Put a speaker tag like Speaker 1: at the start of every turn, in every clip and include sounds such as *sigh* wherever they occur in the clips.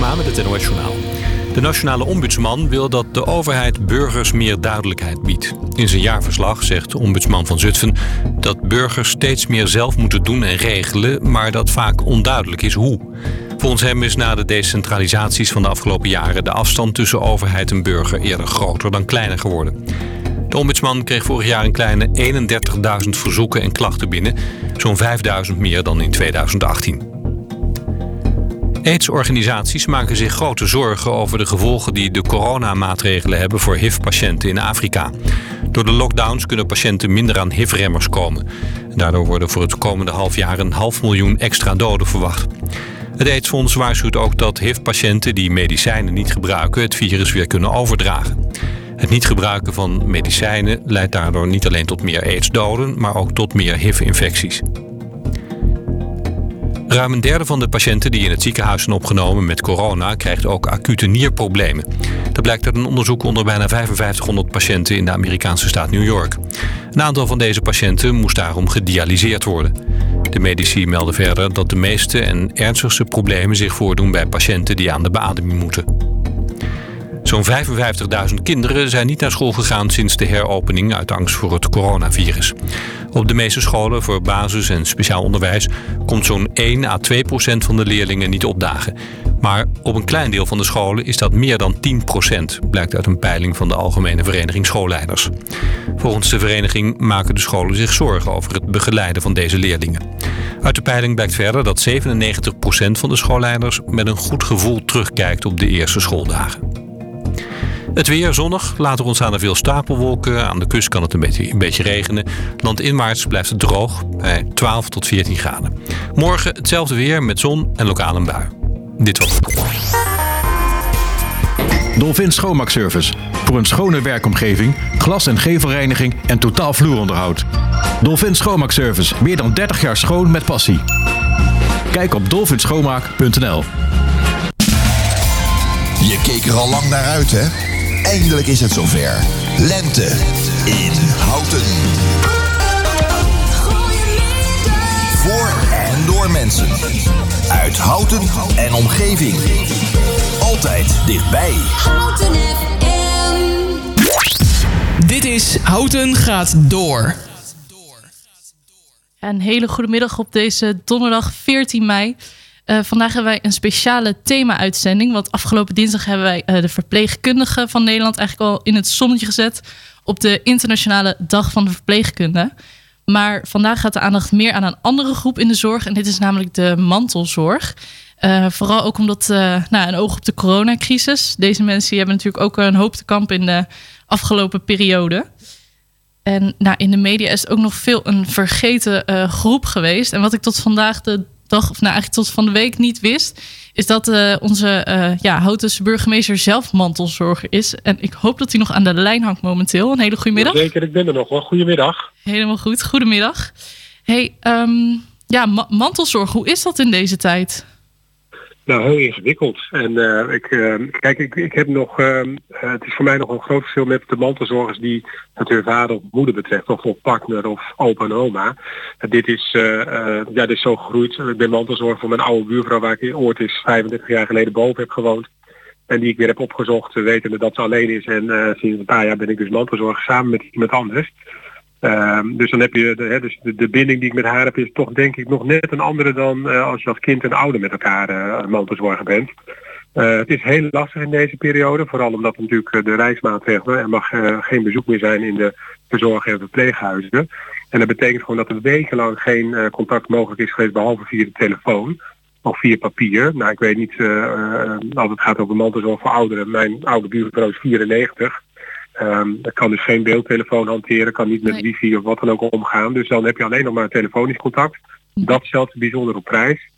Speaker 1: Met het
Speaker 2: NOS Journaal. De nationale ombudsman wil dat de overheid burgers meer duidelijkheid biedt. In zijn jaarverslag zegt de ombudsman van Zutphen dat burgers steeds meer zelf moeten doen en regelen, maar dat vaak onduidelijk is hoe. Volgens hem is na de decentralisaties van de afgelopen jaren de afstand tussen overheid en burger eerder groter dan kleiner geworden. De ombudsman kreeg vorig jaar een kleine 31.000 verzoeken en klachten binnen, zo'n 5.000 meer dan in 2018. AIDS-organisaties maken zich grote zorgen over de gevolgen die de coronamaatregelen hebben voor HIV-patiënten in Afrika. Door de lockdowns kunnen patiënten minder aan HIV-remmers komen. Daardoor worden voor het komende half jaar een half miljoen extra doden verwacht. Het AIDS-fonds waarschuwt ook dat HIV-patiënten die medicijnen niet gebruiken het virus weer kunnen overdragen. Het niet gebruiken van medicijnen leidt daardoor niet alleen tot meer AIDS-doden, maar ook tot meer HIV-infecties. Ruim een derde van de patiënten die in het ziekenhuis zijn opgenomen met corona krijgt ook acute nierproblemen. Dat blijkt uit een onderzoek onder bijna 5500 patiënten in de Amerikaanse staat New York. Een aantal van deze patiënten moest daarom gedialyseerd worden. De medici melden verder dat de meeste en ernstigste problemen zich voordoen bij patiënten die aan de beademing moeten. Zo'n 55.000 kinderen zijn niet naar school gegaan sinds de heropening uit angst voor het coronavirus. Op de meeste scholen voor basis- en speciaal onderwijs komt zo'n 1 à 2 procent van de leerlingen niet opdagen. Maar op een klein deel van de scholen is dat meer dan 10 procent, blijkt uit een peiling van de Algemene Vereniging Schoolleiders. Volgens de vereniging maken de scholen zich zorgen over het begeleiden van deze leerlingen. Uit de peiling blijkt verder dat 97 procent van de schoolleiders met een goed gevoel terugkijkt op de eerste schooldagen. Het weer zonnig, later ontstaan er veel stapelwolken. Aan de kust kan het een beetje, een beetje regenen. Landinwaarts blijft het droog bij 12 tot 14 graden. Morgen hetzelfde weer met zon en lokaal een bui. Dit was het.
Speaker 3: Dolphin Schoonmaakservice. Voor een schone werkomgeving, glas- en gevelreiniging en totaal vloeronderhoud. Dolphin Schoonmaakservice. Meer dan 30 jaar schoon met passie. Kijk op dolphinschoonmaak.nl
Speaker 1: Je keek er al lang naar uit, hè? Eindelijk is het zover. Lente in Houten. Voor en door mensen. Uit Houten en omgeving. Altijd dichtbij.
Speaker 4: Houten FM.
Speaker 5: Dit is Houten gaat door.
Speaker 6: Een hele goede middag op deze donderdag 14 mei. Uh, vandaag hebben wij een speciale thema-uitzending. Want afgelopen dinsdag hebben wij uh, de verpleegkundigen van Nederland eigenlijk al in het zonnetje gezet. Op de Internationale Dag van de Verpleegkunde. Maar vandaag gaat de aandacht meer aan een andere groep in de zorg. En dit is namelijk de mantelzorg. Uh, vooral ook omdat, nou, een oog op de coronacrisis. Deze mensen hebben natuurlijk ook een hoop te kamp in de afgelopen periode. En nou, in de media is het ook nog veel een vergeten groep geweest. En wat ik tot vandaag de dag, of nou eigenlijk tot van de week niet wist, is dat uh, onze uh, ja, Houtense burgemeester zelf mantelzorger is. En ik hoop dat hij nog aan de lijn hangt momenteel. Een hele goede middag.
Speaker 7: Zeker, ik ben er nog wel. Goedemiddag.
Speaker 6: Helemaal goed. Goedemiddag. Hey, um, ja, ma mantelzorg, hoe is dat in deze tijd?
Speaker 7: Nou, heel ingewikkeld. En uh, ik, uh, kijk, ik, ik heb nog, uh, het is voor mij nog een groot verschil met de mantelzorgers die het hun vader of moeder betreft, of, of partner of opa en oma. dit is, ja, dit is zo gegroeid. Ik ben mantelzorger voor mijn oude buurvrouw waar ik ooit is 35 jaar geleden boven heb gewoond. En die ik weer heb opgezocht, wetende dat ze alleen is. En sinds een paar jaar ben ik dus mantelzorger samen met iemand anders. Um, dus dan heb je de, dus de, de, binding die ik met haar heb is toch denk ik nog net een andere dan uh, als je als kind en ouder met elkaar uh, mantelzorger bent. Uh, het is heel lastig in deze periode, vooral omdat natuurlijk de reismaatregelen, er mag geen bezoek meer zijn in de verzorg- en verpleeghuizen. En dat betekent gewoon dat er wekenlang geen contact mogelijk is geweest behalve via de telefoon of via papier. Nou, ik weet niet, als het gaat over mantelzorg voor ouderen, mijn oude buurvrouw is 94. Um, ik kan dus geen beeldtelefoon hanteren, kan niet met nee. wifi of wat dan ook omgaan. Dus dan heb je alleen nog maar telefonisch contact. Dat stelt bijzonder op prijs.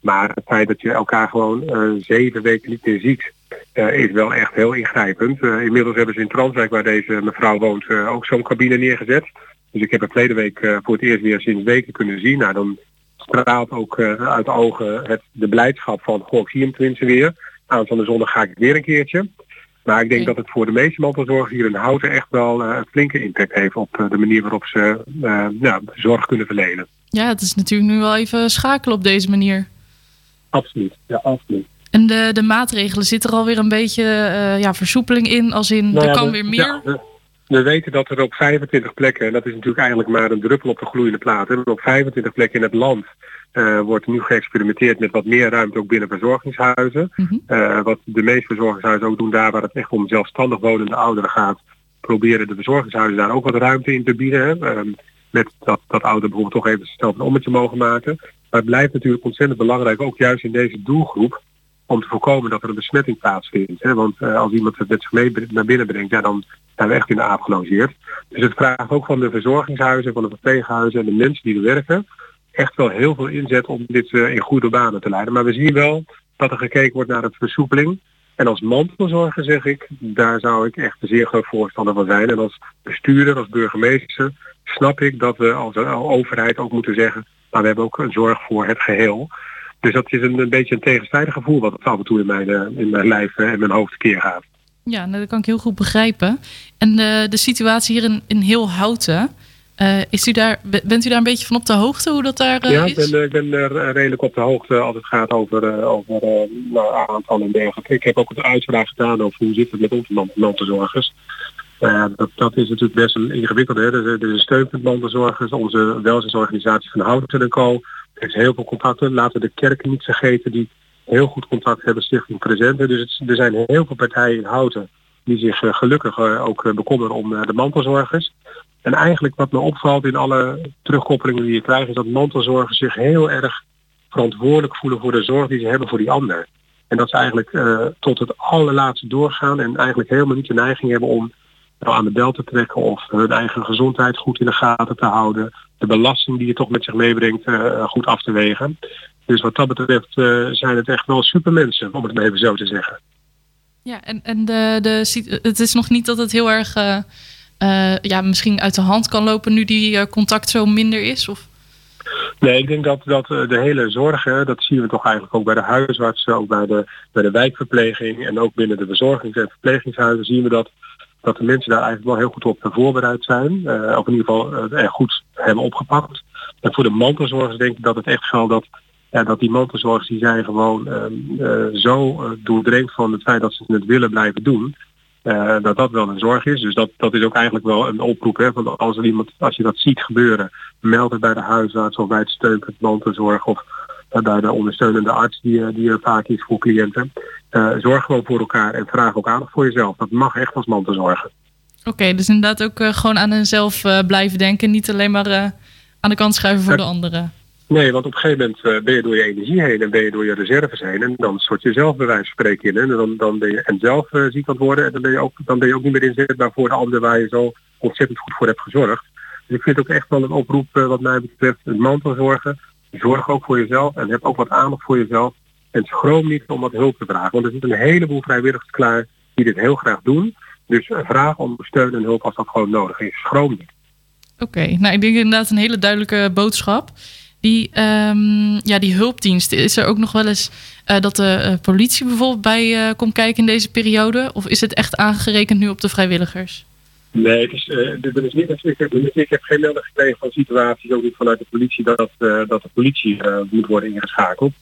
Speaker 7: Maar het feit dat je elkaar gewoon uh, zeven weken niet meer ziet, uh, is wel echt heel ingrijpend. Uh, inmiddels hebben ze in Transwijk, waar deze mevrouw woont, ook zo'n cabine neergezet. Dus ik heb het verleden week voor het eerst weer sinds weken kunnen zien. Nou, dan straalt ook uit de ogen het, de blijdschap van, goh, ik zie hem tenminste weer. Aanstaande zondag ga ik weer een keertje. Maar ik denk dat het voor de meeste mantelzorgers hier in Houten echt wel eh, een flinke impact heeft op eh, de manier waarop ze eh, zorg kunnen verlenen.
Speaker 6: Ja, het is natuurlijk nu wel even schakelen op deze manier.
Speaker 7: Absoluut, ja, absoluut.
Speaker 6: En de, de maatregelen, zit er alweer een beetje ja, versoepeling in? Als in,
Speaker 7: Nou
Speaker 6: er kan
Speaker 7: we-
Speaker 6: weer meer?
Speaker 7: ja, we, we weten dat er op 25 plekken, en dat is natuurlijk eigenlijk maar een druppel op de gloeiende plaat, hè, op 25 plekken in het land eh, wordt nu geëxperimenteerd met wat meer ruimte ook binnen verzorgingshuizen.
Speaker 6: Mhm.
Speaker 7: Eh, wat de meeste verzorgingshuizen ook doen, daar waar het echt om zelfstandig wonende ouderen gaat, proberen de verzorgingshuizen daar ook wat ruimte in te bieden. Hè. Ehm, met dat, dat ouderen bijvoorbeeld toch even zelf een ommetje mogen maken. Maar het blijft natuurlijk ontzettend belangrijk, ook juist in deze doelgroep, om te voorkomen dat er een besmetting plaatsvindt. Hè? Want eh, als iemand het met zich mee naar binnen brengt, ja, dan zijn we echt in de aap gelogeerd. Dus het vraagt ook van de verzorgingshuizen, van de verpleeghuizen en de mensen die er werken, echt wel heel veel inzet om dit eh, in goede banen te leiden. Maar we zien wel dat er gekeken wordt naar het versoepeling. En als mantelzorger zeg ik, daar zou ik echt een zeer groot voorstander van zijn. En als bestuurder, als burgemeester, snap ik dat we als overheid ook moeten zeggen, maar we hebben ook een zorg voor het geheel. Dus dat is een, een beetje een tegenstrijdig gevoel wat af en toe in mijn, eh, in mijn lijf eh, en mijn hoofd keer gaat.
Speaker 6: Ja, nou, dat kan ik heel goed begrijpen. En de, de situatie hier in, in heel Houten, eh, is u daar, be- bent u daar een beetje van op de hoogte hoe dat daar eh,
Speaker 7: ja,
Speaker 6: is?
Speaker 7: ik ben, eh, ik ben er eh, redelijk op de hoogte als het gaat over, eh, over eh, nou, aantallen en dergelijke. Ik heb ook een uitspraak gedaan over hoe zit het met onze man- mantelzorgers. Eh, dat, dat is natuurlijk best een ingewikkelde. Hè. Er, is- er is een steunpunt mantelzorgers, onze welzijnsorganisatie van Houten en Co. Er is heel veel contacten. Laten we de kerken niet vergeten die heel goed contact hebben, Stichting Presenten. Dus het, er zijn heel veel partijen in Houten die zich eh, gelukkig eh, ook eh, bekommeren om eh, de mantelzorgers. En eigenlijk wat me opvalt in alle terugkoppelingen die je krijgt, is dat mantelzorgers zich heel erg verantwoordelijk voelen voor de zorg die ze hebben voor die ander. En dat ze eigenlijk eh, tot het allerlaatste doorgaan en eigenlijk helemaal niet de neiging hebben om nou, aan de bel te trekken of hun eigen gezondheid goed in de gaten te houden. De belasting die je toch met zich meebrengt eh, goed af te wegen. Dus wat dat betreft eh, zijn het echt wel supermensen, om het maar even zo te zeggen.
Speaker 6: Ja, en, en de, de, het is nog niet dat het heel erg eh, ja, misschien uit de hand kan lopen nu die eh, contact zo minder is? Of...
Speaker 7: Nee, ik denk dat, dat eh, de hele zorg, dat zien we toch eigenlijk ook bij de huisartsen, ook bij de, bij de wijkverpleging en ook binnen de verzorgings- en verplegingshuizen zien we dat, dat de mensen daar eigenlijk wel heel goed op voorbereid zijn. of in ieder geval er goed hebben opgepakt. En voor de mantelzorgers denk ik dat het echt geldt dat, ja, dat die mantelzorgers die zijn gewoon ehm, eh, zo doordrenkt van het feit dat ze het willen blijven doen. Eh, dat dat wel een zorg is. Dus dat, dat is ook eigenlijk wel een oproep. Hè, van als, er iemand, als je dat ziet gebeuren, meld het bij de huisarts of bij het steunpunt mantelzorg of bij de ondersteunende arts die, eh, die er vaak is voor cliënten. Eh, zorg gewoon voor elkaar en vraag ook aandacht voor jezelf. Dat mag echt als mantelzorger.
Speaker 6: Oké, dus inderdaad ook gewoon aan henzelf blijven denken. Niet alleen maar aan de kant schuiven voor de anderen.
Speaker 7: Nee, want op een gegeven moment eh, ben je door je energie heen en ben je door je reserves heen en dan stort je zelf bij wijze van spreken in. En dan, dan ben je en zelf eh, ziek aan het worden en dan ben, je ook, dan ben je ook niet meer inzetbaar voor de ander waar je zo ontzettend goed voor hebt gezorgd. Dus ik vind ook echt wel een oproep eh, wat mij betreft, het mantelzorgen. Zorg ook voor jezelf en heb ook wat aandacht voor jezelf. En schroom niet om wat hulp te vragen. Want er zitten een heleboel vrijwilligers klaar die dit heel graag doen. Dus vraag om steun en hulp als dat gewoon nodig is. Schroom niet.
Speaker 6: Oké, nou ik denk inderdaad een hele duidelijke boodschap. Die, ehm, ja, die hulpdienst, is er ook nog wel eens eh, dat de eh, politie bijvoorbeeld bij eh, komt kijken in deze periode? Of is het echt aangerekend nu op de vrijwilligers?
Speaker 7: Nee, het is, is niet, ik, heb, ik heb geen melding gekregen van situaties, ook niet vanuit de politie, dat, dat de politie moet worden ingeschakeld.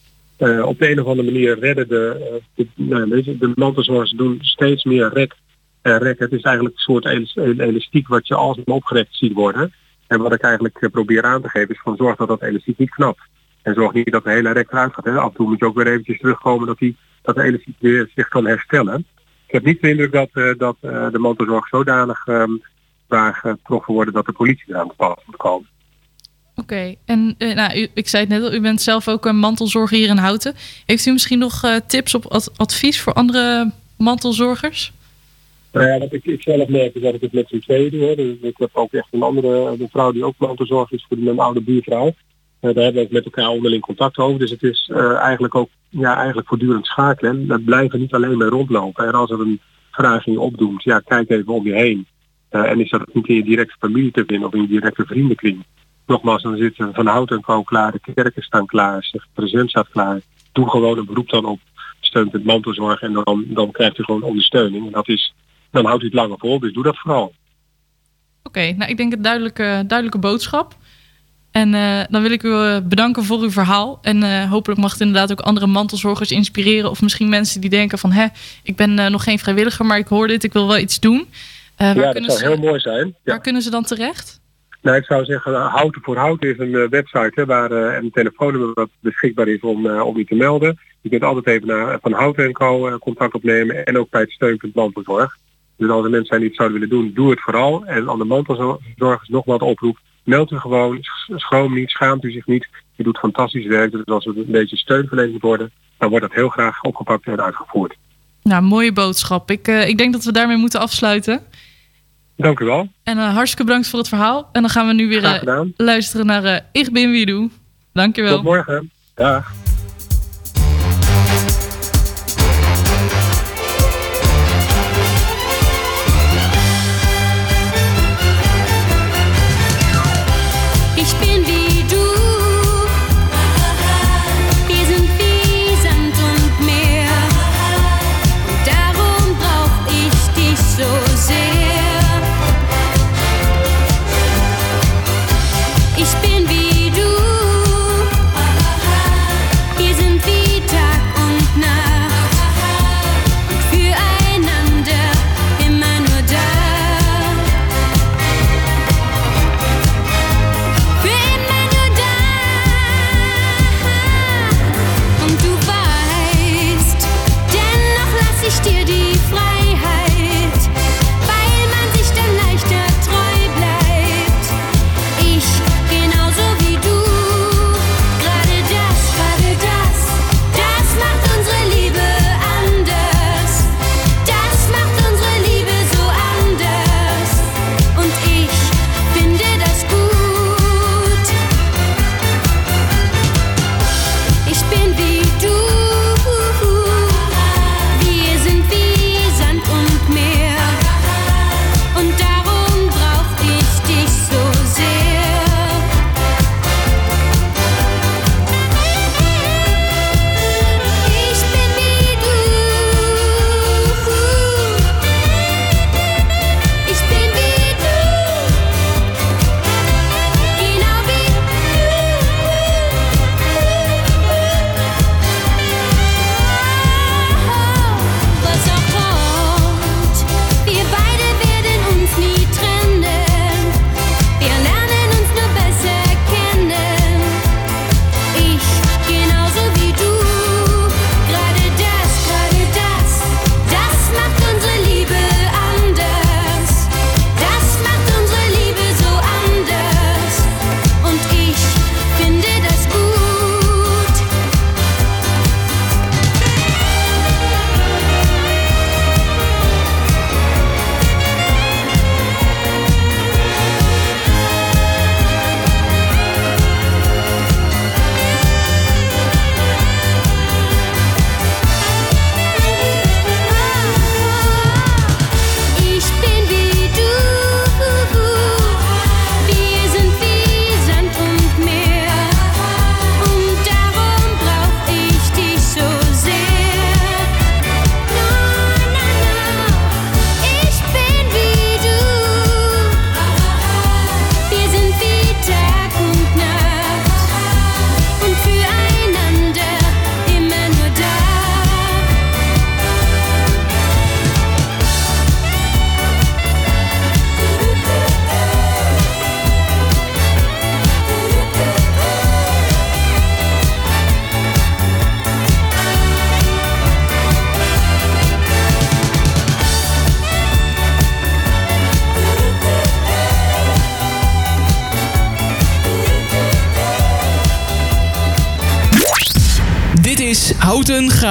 Speaker 7: Op de een of andere manier redden de, de, nou, de mantelzorgers doen steeds meer rek en rek. Het is eigenlijk een soort elas- elastiek wat je alsmaar opgerekt ziet worden. En wat ik eigenlijk eh, probeer aan te geven is van zorg dat dat elastiek niet knapt. En zorg niet dat de hele rek eruit gaat. Hè. Af en toe moet je ook weer eventjes terugkomen dat, die, dat de elastiek weer zich kan herstellen. Ik heb niet de indruk dat, eh, dat eh, de mantelzorg zodanig ehm waar getroffen worden dat de politie eraan te pas moet komen.
Speaker 6: Oké, en nou, u, ik zei het net al, u bent zelf ook een mantelzorger hier in Houten. Heeft u misschien nog tips ad- advies voor andere mantelzorgers?
Speaker 7: Nou ja, wat ik, ik zelf merk is dat ik het met z'n tweeën doe. Hè. Dus ik heb ook echt een andere een vrouw die ook mantelzorg is voor mijn oude buurvrouw. Eh, daar hebben we ook met elkaar onderling contact over. Dus het is eh, eigenlijk ook ja, eigenlijk voortdurend schakelen. En dat blijven niet alleen maar rondlopen. En als er een vraag in je opdoemt, ja, kijk even om je heen. Eh, en is dat niet in je directe familie te vinden of in je directe vriendenkring. Nogmaals, dan zitten Van Hout en Co klaar, de kerken staan klaar, de present staat klaar. Doe gewoon een beroep dan op
Speaker 1: steunpunt mantelzorg en dan, dan krijgt u gewoon ondersteuning. En dat is, dan houdt u het langer vol, dus doe dat vooral.
Speaker 6: Oké, nou ik denk een duidelijke, duidelijke boodschap. En eh, dan wil ik u eh, bedanken voor uw verhaal. En eh, hopelijk mag het inderdaad ook andere mantelzorgers inspireren. Of misschien mensen die denken van... hè, ik ben nog geen vrijwilliger, maar ik hoor dit, ik wil wel iets doen. Waar,
Speaker 1: ja, dat zou
Speaker 6: ze,
Speaker 1: heel mooi zijn. Ja.
Speaker 6: waar kunnen ze dan terecht?
Speaker 1: Nou, ik zou zeggen, Houten voor Houten is een website hè, waar een telefoonnummer wat beschikbaar is om, om u te melden. Je kunt altijd even naar Van Houten Co. eh, contact opnemen en ook bij het steunpunt mantelzorg. Dus als er mensen zijn die het zouden willen doen, doe het vooral. En aan de mantelzorgers nog wat oproep. Meld u gewoon, sch- schroom niet, schaamt u zich niet. Je doet fantastisch werk. Dus als er een beetje steun verleend moet worden, dan wordt dat heel graag opgepakt en uitgevoerd.
Speaker 6: Nou, mooie boodschap. Ik, eh, ik denk dat we daarmee moeten afsluiten.
Speaker 1: Dank u wel.
Speaker 6: En eh, hartstikke bedankt voor het verhaal. En dan gaan we nu weer eh, luisteren naar Ik ben wie doe. Dankjewel.
Speaker 1: Tot morgen. Dag.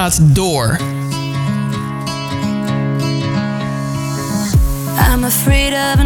Speaker 5: Houten door.
Speaker 4: I'm afraid of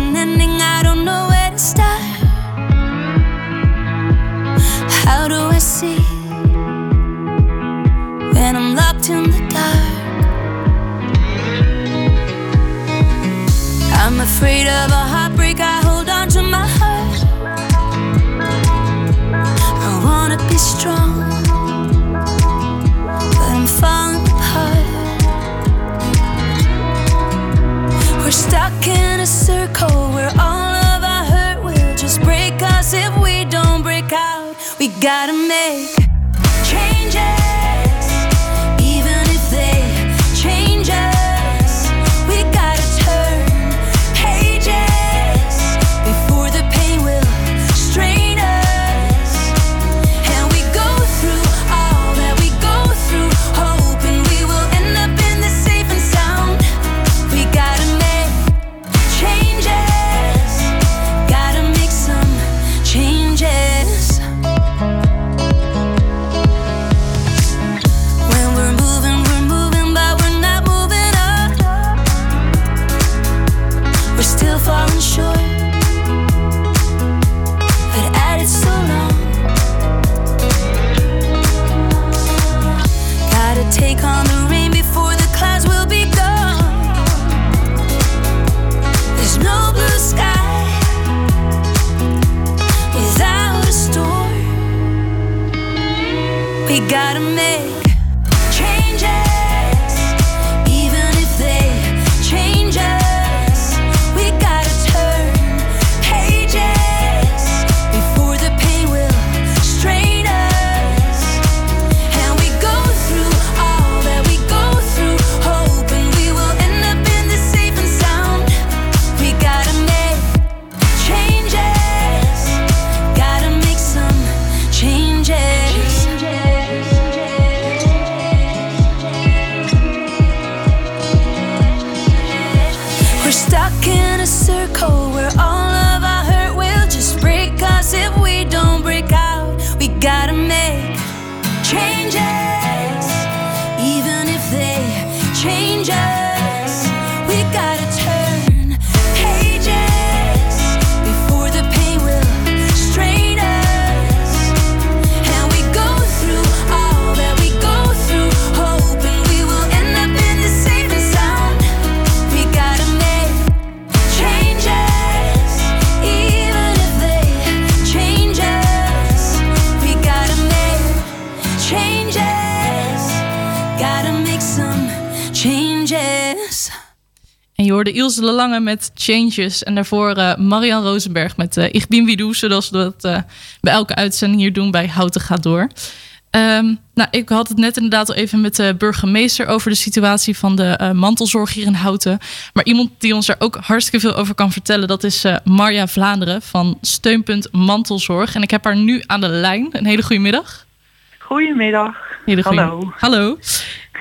Speaker 4: stuck in a circle where all of our hurt will just break us if we don't break out. We gotta make changes,
Speaker 6: hoorde Ilse de Lange met Changes. En daarvoor eh, Marian Rosenberg met eh Ich bin wie du, zoals we dat eh, bij elke uitzending hier doen bij Houten gaat door. Ehm, nou, ik had het net inderdaad al even met de burgemeester over de situatie van de mantelzorg hier in Houten. Maar iemand die ons daar ook hartstikke veel over kan vertellen, dat is Marja Vlaanderen van Steunpunt Mantelzorg. En ik heb haar nu aan de lijn. Een hele goede middag.
Speaker 8: Goedemiddag.
Speaker 6: Hele goeie-
Speaker 8: Hallo.
Speaker 6: Hallo.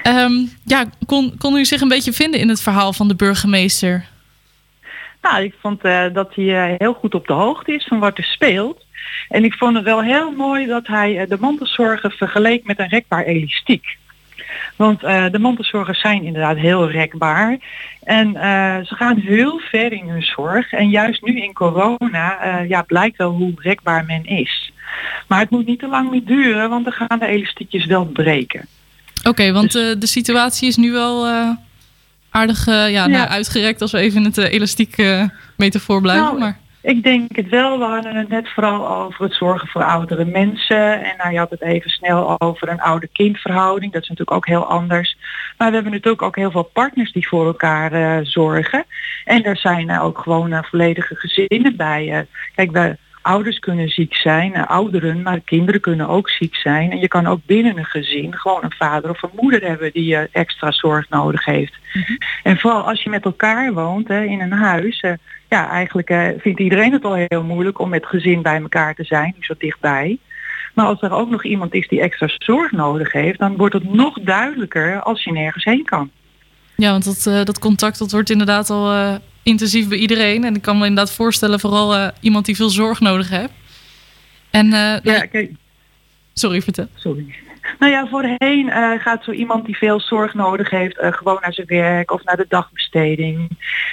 Speaker 6: Ehm, ja, kon, kon u zich een beetje vinden in het verhaal van de burgemeester?
Speaker 8: Nou, ik vond eh, dat hij eh, heel goed op de hoogte is van wat er speelt. En ik vond het wel heel mooi dat hij eh, de mantelzorgen vergeleek met een rekbaar elastiek. Want de mantelzorgers zijn inderdaad heel rekbaar. En ze gaan heel ver in hun zorg. En juist nu in corona ja, blijkt wel hoe rekbaar men is. Maar het moet niet te lang meer duren, want dan gaan de elastiekjes wel breken.
Speaker 6: Oké, want eh, de situatie is nu wel eh, aardig eh, ja, nou, uitgerekt als we even in het elastiek metafoor blijven.
Speaker 8: Nou,
Speaker 6: maar
Speaker 8: Ik denk het wel. We hadden het net vooral over het zorgen voor oudere mensen. En nou, je had het even snel over een ouder-kindverhouding. Dat is natuurlijk ook heel anders. Maar we hebben natuurlijk ook heel veel partners die voor elkaar zorgen. En er zijn ook gewoon volledige gezinnen bij. kijk, we ouders kunnen ziek zijn, eh, ouderen, maar kinderen kunnen ook ziek zijn. En je kan ook binnen een gezin gewoon een vader of een moeder hebben die eh, extra zorg nodig heeft. En vooral als je met elkaar woont hè, in een huis, eh, ja, eigenlijk vindt iedereen het al heel moeilijk om met gezin bij elkaar te zijn, zo dichtbij. Maar als er ook nog iemand is die extra zorg nodig heeft, dan wordt het nog duidelijker als je nergens heen kan.
Speaker 6: ja, want dat, dat contact dat wordt inderdaad al intensief bij iedereen. En ik kan me inderdaad voorstellen, vooral eh, iemand die veel zorg nodig heeft. En eh,
Speaker 8: Ja, kijk,
Speaker 6: sorry, vertel.
Speaker 8: sorry. Nou ja, voorheen eh, gaat zo iemand die veel zorg nodig heeft gewoon naar zijn werk of naar de dagbesteding.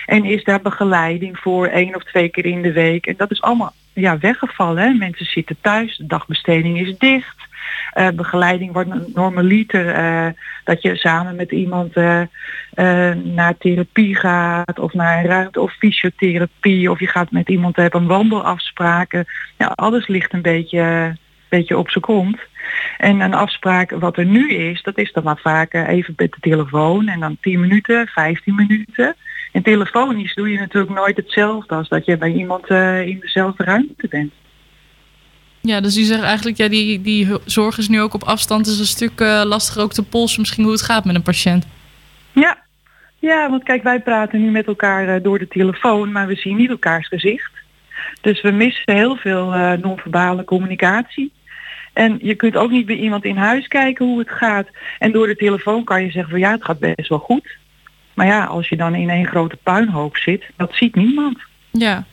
Speaker 8: En is daar begeleiding voor één of twee keer in de week. En dat is allemaal ja, weggevallen. Hè? Mensen zitten thuis, de dagbesteding is dicht. Eh, begeleiding wordt normaliter eh, dat je samen met iemand eh, naar therapie gaat of naar een ruimte of fysiotherapie of je gaat met iemand hebben een wandelafspraken. Ja, alles ligt een beetje, beetje op zijn kont. En een afspraak wat er nu is, dat is dan maar vaak even met de telefoon en dan 10 minuten, 15 minuten. En telefonisch doe je natuurlijk nooit hetzelfde als dat je bij iemand in dezelfde ruimte bent.
Speaker 6: Ja, dus u zegt eigenlijk, ja, die, die zorg is nu ook op afstand. is een stuk eh, lastiger ook te polsen misschien hoe het gaat met een patiënt.
Speaker 8: Ja. ja, want kijk, wij praten nu met elkaar eh, door de telefoon, maar we zien niet elkaars gezicht. Dus we missen heel veel eh, non-verbale communicatie. En je kunt ook niet bij iemand in huis kijken hoe het gaat. En door de telefoon kan je zeggen van ja, het gaat best wel goed. Maar ja, als je dan in één grote puinhoop zit, dat ziet niemand.
Speaker 6: Ja.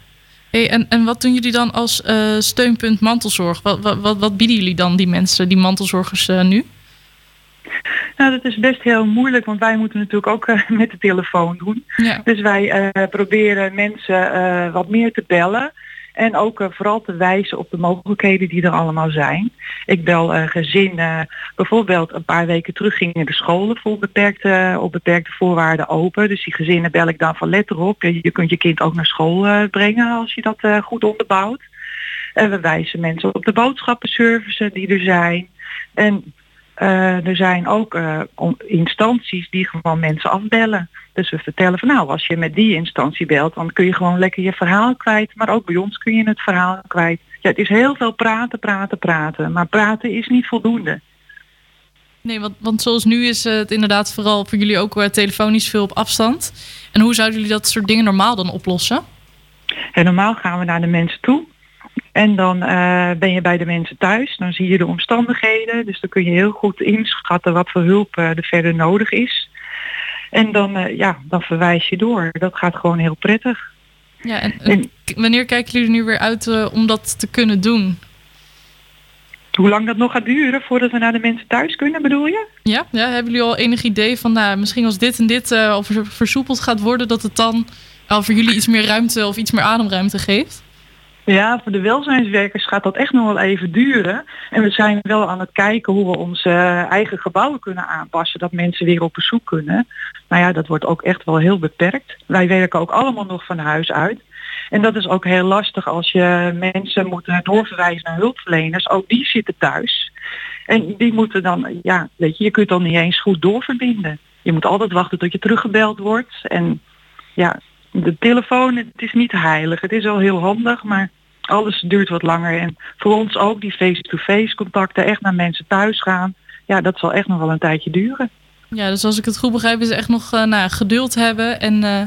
Speaker 6: Hey, en, en wat doen jullie dan als eh, steunpunt mantelzorg? Wat, wat, wat, wat bieden jullie dan die mensen, die mantelzorgers eh, nu?
Speaker 8: Nou, dat is best heel moeilijk, want wij moeten natuurlijk ook eh, met de telefoon doen.
Speaker 6: Ja.
Speaker 8: Dus wij proberen mensen wat meer te bellen. En ook eh, vooral te wijzen op de mogelijkheden die er allemaal zijn. Ik bel eh, gezinnen. Bijvoorbeeld een paar weken terug gingen de scholen voor beperkte, op beperkte voorwaarden open. Dus die gezinnen bel ik dan van let erop. Je kunt je kind ook naar school eh, brengen als je dat eh, goed onderbouwt. En we wijzen mensen op de boodschappenservices die er zijn. En eh, er zijn ook eh, instanties die gewoon mensen afbellen. Dus we vertellen van nou, als je met die instantie belt, dan kun je gewoon lekker je verhaal kwijt. Maar ook bij ons kun je het verhaal kwijt. Ja, het is heel veel praten, praten, praten. Maar praten is niet voldoende.
Speaker 6: Nee, want, want zoals nu is het inderdaad vooral voor jullie ook eh, telefonisch veel op afstand. En hoe zouden jullie dat soort dingen normaal dan oplossen?
Speaker 8: En normaal gaan we naar de mensen toe. En dan eh, ben je bij de mensen thuis. Dan zie je de omstandigheden. Dus dan kun je heel goed inschatten wat voor hulp eh, er verder nodig is. En dan, eh, ja, dan verwijs je door. Dat gaat gewoon heel prettig.
Speaker 6: Ja, en, wanneer kijken jullie er nu weer uit om dat te kunnen doen?
Speaker 8: Hoe lang dat nog gaat duren voordat we naar de mensen thuis kunnen, bedoel je?
Speaker 6: Ja, ja hebben jullie al enig idee van, nou, misschien als dit en dit al ver- versoepeld gaat worden, dat het dan al voor jullie iets meer ruimte of iets meer ademruimte geeft?
Speaker 8: Ja, voor de welzijnswerkers gaat dat echt nog wel even duren. En we zijn wel aan het kijken hoe we onze eh, eigen gebouwen kunnen aanpassen. Dat mensen weer op bezoek kunnen. Nou ja, dat wordt ook echt wel heel beperkt. Wij werken ook allemaal nog van huis uit. En dat is ook heel lastig als je mensen moet doorverwijzen naar hulpverleners. Ook die zitten thuis. En die moeten dan, ja, weet je, je kunt dan niet eens goed doorverbinden. Je moet altijd wachten tot je teruggebeld wordt. En ja, de telefoon, het is niet heilig. Het is wel heel handig, maar alles duurt wat langer. En voor ons ook die face-to-face contacten, echt naar mensen thuis gaan. Ja, dat zal echt nog wel een tijdje duren.
Speaker 6: Ja, dus als ik het goed begrijp, is echt nog eh, nou, geduld hebben. En eh,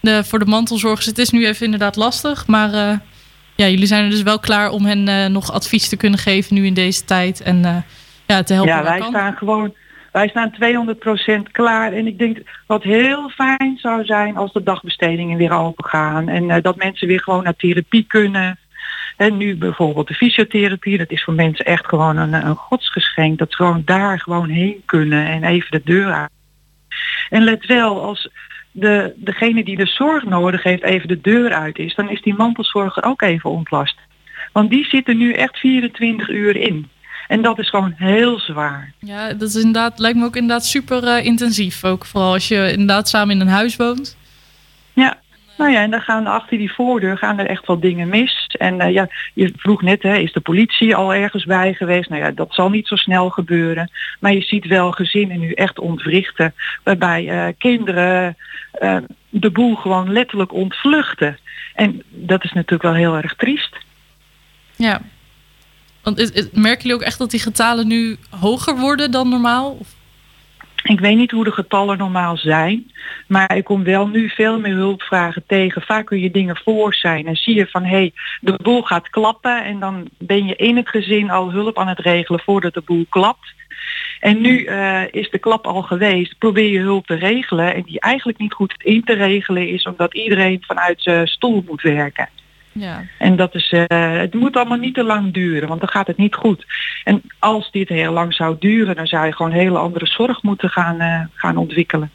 Speaker 6: de, voor de mantelzorgers, het is nu even inderdaad lastig. Maar eh, ja, jullie zijn er dus wel klaar om hen nog advies te kunnen geven nu in deze tijd. En ja, te helpen
Speaker 8: ja, wij
Speaker 6: kan.
Speaker 8: staan gewoon, wij staan 200% klaar. En ik denk wat heel fijn zou zijn als de dagbestedingen weer open gaan. En dat mensen weer gewoon naar therapie kunnen. En nu bijvoorbeeld de fysiotherapie, dat is voor mensen echt gewoon een, een godsgeschenk. Dat ze gewoon daar gewoon heen kunnen en even de deur uit. En let wel, als de, degene die de zorg nodig heeft even de deur uit is, dan is die mantelzorger ook even ontlast. Want die zitten nu echt 24 uur in. En dat is gewoon heel zwaar.
Speaker 6: Ja, dat is inderdaad, lijkt me ook inderdaad super eh, intensief. Ook vooral als je inderdaad samen in een huis woont.
Speaker 8: Nou ja, en dan gaan achter die voordeur gaan er echt wel dingen mis. En eh, ja, je vroeg net, hè, is de politie al ergens bij geweest? Nou ja, dat zal niet zo snel gebeuren. Maar je ziet wel gezinnen nu echt ontwrichten. Waarbij eh, kinderen eh, de boel gewoon letterlijk ontvluchten. En dat is natuurlijk wel heel erg triest.
Speaker 6: Ja. Want merken jullie ook echt dat die getalen nu hoger worden dan normaal?
Speaker 8: Ik weet niet hoe de getallen normaal zijn, maar ik kom wel nu veel meer hulpvragen tegen. Vaak kun je dingen voor zijn en zie je van hé, hey, de boel gaat klappen en dan ben je in het gezin al hulp aan het regelen voordat de boel klapt. En nu eh, is de klap al geweest, probeer je hulp te regelen en die eigenlijk niet goed in te regelen is omdat iedereen vanuit zijn stoel moet werken.
Speaker 6: Ja.
Speaker 8: En dat is, eh, het moet allemaal niet te lang duren, want dan gaat het niet goed. En als dit heel lang zou duren, dan zou je gewoon hele andere zorg moeten gaan, eh, gaan ontwikkelen.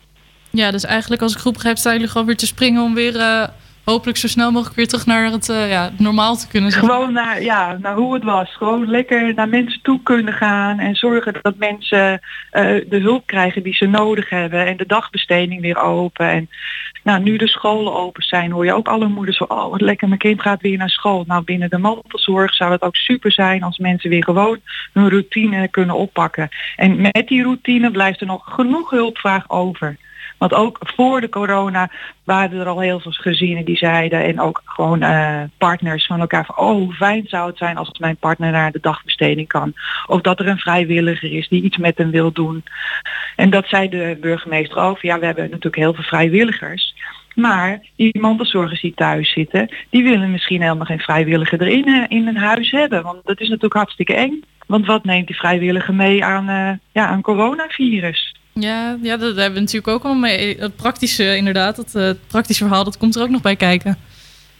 Speaker 6: ja, dus eigenlijk als ik goed begrijp, staan jullie gewoon weer te springen om weer eh, hopelijk zo snel mogelijk weer terug naar het eh, ja, normaal te kunnen. maar.
Speaker 8: Gewoon naar, ja, naar hoe het was. Gewoon lekker naar mensen toe kunnen gaan en zorgen dat mensen eh, de hulp krijgen die ze nodig hebben. En de dagbesteding weer open. En nou, nu de scholen open zijn, hoor je ook alle moeders zo, oh wat lekker, mijn kind gaat weer naar school. Nou, binnen de mantelzorg zou het ook super zijn als mensen weer gewoon hun routine kunnen oppakken. En met die routine blijft er nog genoeg hulpvraag over. Want ook voor de corona waren er al heel veel gezinnen die zeiden en ook gewoon eh, partners van elkaar van oh hoe fijn zou het zijn als mijn partner naar de dagbesteding kan. Of dat er een vrijwilliger is die iets met hem wil doen. En dat zei de burgemeester over. Ja, we hebben natuurlijk heel veel vrijwilligers. Maar die mantelzorgers die thuis zitten, die willen misschien helemaal geen vrijwilliger erin eh, in een huis hebben. Want dat is natuurlijk hartstikke eng. Want wat neemt die vrijwilliger mee aan, eh, ja, aan coronavirus?
Speaker 6: Ja, ja, dat hebben we natuurlijk ook al mee. Het praktische, inderdaad, het eh, praktische verhaal, dat komt er ook nog bij kijken.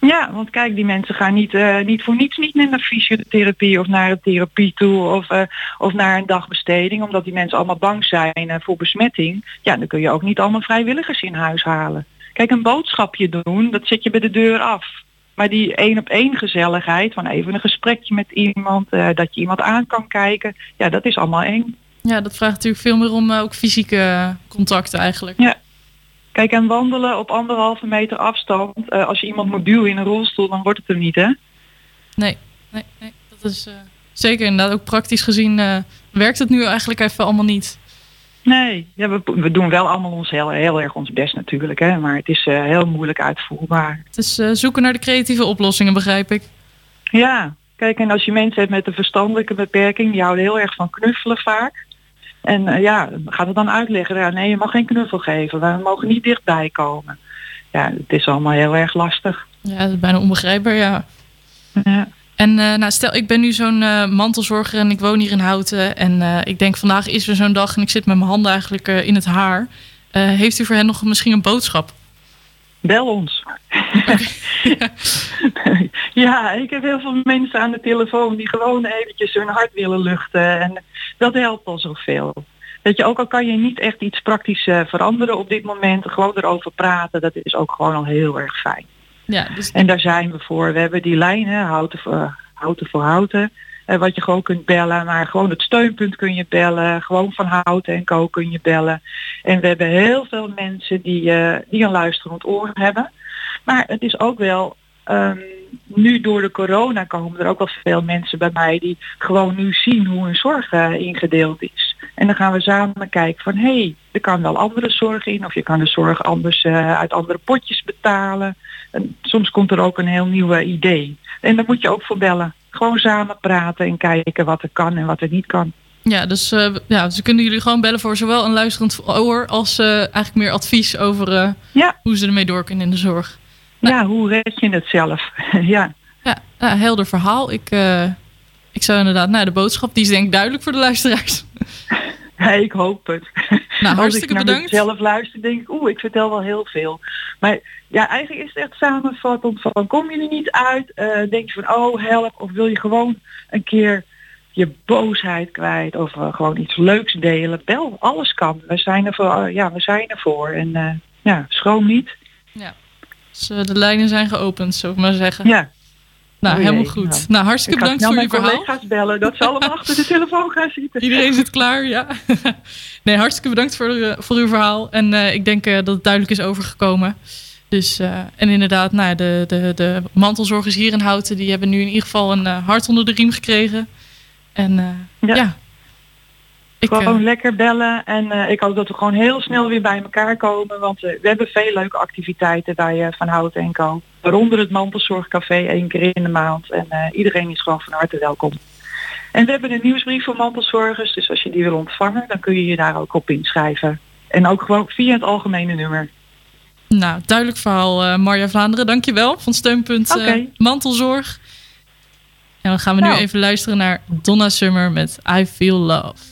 Speaker 8: Ja, want kijk, die mensen gaan niet, eh, niet voor niets niet naar fysiotherapie of naar een therapie toe of, eh, of naar een dagbesteding, omdat die mensen allemaal bang zijn voor besmetting. Ja, dan kun je ook niet allemaal vrijwilligers in huis halen. Kijk, een boodschapje doen, dat zet je bij de deur af. Maar die één op één gezelligheid, van even een gesprekje met iemand, dat je iemand aan kan kijken, ja, dat is allemaal eng.
Speaker 6: Ja, dat vraagt natuurlijk veel meer om ook fysieke contacten eigenlijk.
Speaker 8: Ja, Kijk, en wandelen op anderhalve meter afstand, eh, als je iemand moet duwen in een rolstoel, dan wordt het er niet, hè?
Speaker 6: Nee, nee, nee. dat is uh, zeker inderdaad ook praktisch gezien werkt het nu eigenlijk even allemaal niet.
Speaker 8: Nee, ja, we, we doen wel allemaal ons heel, heel erg ons best natuurlijk, hè? maar het is heel moeilijk uitvoerbaar.
Speaker 6: Het is zoeken naar de creatieve oplossingen, begrijp ik.
Speaker 8: Ja, kijk, en als je mensen hebt met een verstandelijke beperking, die houden heel erg van knuffelen vaak. En uh, ja, gaat het dan uitleggen? Ja, nee, je mag geen knuffel geven. We mogen niet dichtbij komen. Ja, het is allemaal heel erg lastig.
Speaker 6: Ja, dat is bijna onbegrijpbaar, ja. ja. En uh, nou, stel, ik ben nu zo'n uh, mantelzorger en ik woon hier in Houten. En ik denk, vandaag is er zo'n dag en ik zit met mijn handen eigenlijk in het haar. heeft u voor hen nog misschien een boodschap?
Speaker 8: Bel ons. *laughs* ja, ik heb heel veel mensen aan de telefoon die gewoon eventjes hun hart willen luchten. En dat helpt al zoveel. Dat je, ook al kan je niet echt iets praktisch uh, veranderen op dit moment, gewoon erover praten, dat is ook gewoon al heel erg fijn.
Speaker 6: Ja, dus...
Speaker 8: En daar zijn we voor. We hebben die lijnen, houten voor houten. Voor houten uh, wat je gewoon kunt bellen, maar gewoon het steunpunt kun je bellen, gewoon van houten en co kun je bellen. En we hebben heel veel mensen die, uh, die een luisterend oor hebben. Maar het is ook wel um, nu door de corona komen er ook wel veel mensen bij mij die gewoon nu zien hoe hun zorg uh, ingedeeld is. En dan gaan we samen kijken van hé, hey, er kan wel andere zorg in of je kan de zorg anders uit andere potjes betalen. En soms komt er ook een heel nieuw idee. En daar moet je ook voor bellen. Gewoon samen praten en kijken wat er kan en wat er niet kan.
Speaker 6: Ja, dus uh, ja, ze kunnen jullie gewoon bellen voor zowel een luisterend oor als uh, eigenlijk meer advies over uh,
Speaker 8: ja.
Speaker 6: hoe ze ermee door kunnen in de zorg.
Speaker 8: Nou, ja, hoe red je het zelf? *laughs* ja.
Speaker 6: Ja, ja, helder verhaal. Ik, ik zou inderdaad, nou de boodschap die is denk ik duidelijk voor de luisteraars. *laughs* *laughs*
Speaker 8: Ja, ik hoop het.
Speaker 6: Nou, hartstikke
Speaker 8: Als ik
Speaker 6: bedankt.
Speaker 8: zelf luister, denk ik, oeh, ik vertel wel heel veel. Maar ja, eigenlijk is het echt samenvattend van, kom je er niet uit? Uh, denk je van, oh, help. Of wil je gewoon een keer je boosheid kwijt of uh, gewoon iets leuks delen. Bel, alles kan. We zijn er voor, uh, ja, we zijn ervoor. En ja, schroom niet.
Speaker 6: Ja, dus de lijnen zijn geopend, zou ik maar zeggen.
Speaker 8: Ja.
Speaker 6: Nou, oh, helemaal goed. Nou, nou hartstikke
Speaker 8: ik
Speaker 6: bedankt voor je verhaal.
Speaker 8: Ik collega's bellen, dat ze allemaal *laughs* achter de telefoon gaan zitten.
Speaker 6: Iedereen zit klaar, ja. *laughs* nee, hartstikke bedankt voor, voor uw verhaal. En ik denk dat het duidelijk is overgekomen. Dus, uh, en inderdaad, nou, de, de, de mantelzorgers hier in Houten... die hebben nu in ieder geval een uh, hart onder de riem gekregen. En uh, ja. ja.
Speaker 8: Ik, gewoon lekker bellen. En ik hoop dat we gewoon heel snel weer bij elkaar komen. Want we hebben veel leuke activiteiten bij Van Houten en Co. Waaronder het mantelzorgcafé één keer in de maand. En iedereen is gewoon van harte welkom. En we hebben een nieuwsbrief voor mantelzorgers. Dus als je die wil ontvangen, dan kun je je daar ook op inschrijven. En ook gewoon via het algemene nummer.
Speaker 6: Nou, duidelijk verhaal, Marja Vlaanderen. Dankjewel van Steunpunt
Speaker 8: okay.
Speaker 6: Mantelzorg. En dan gaan we nou. nu even luisteren naar Donna Summer met I Feel Love.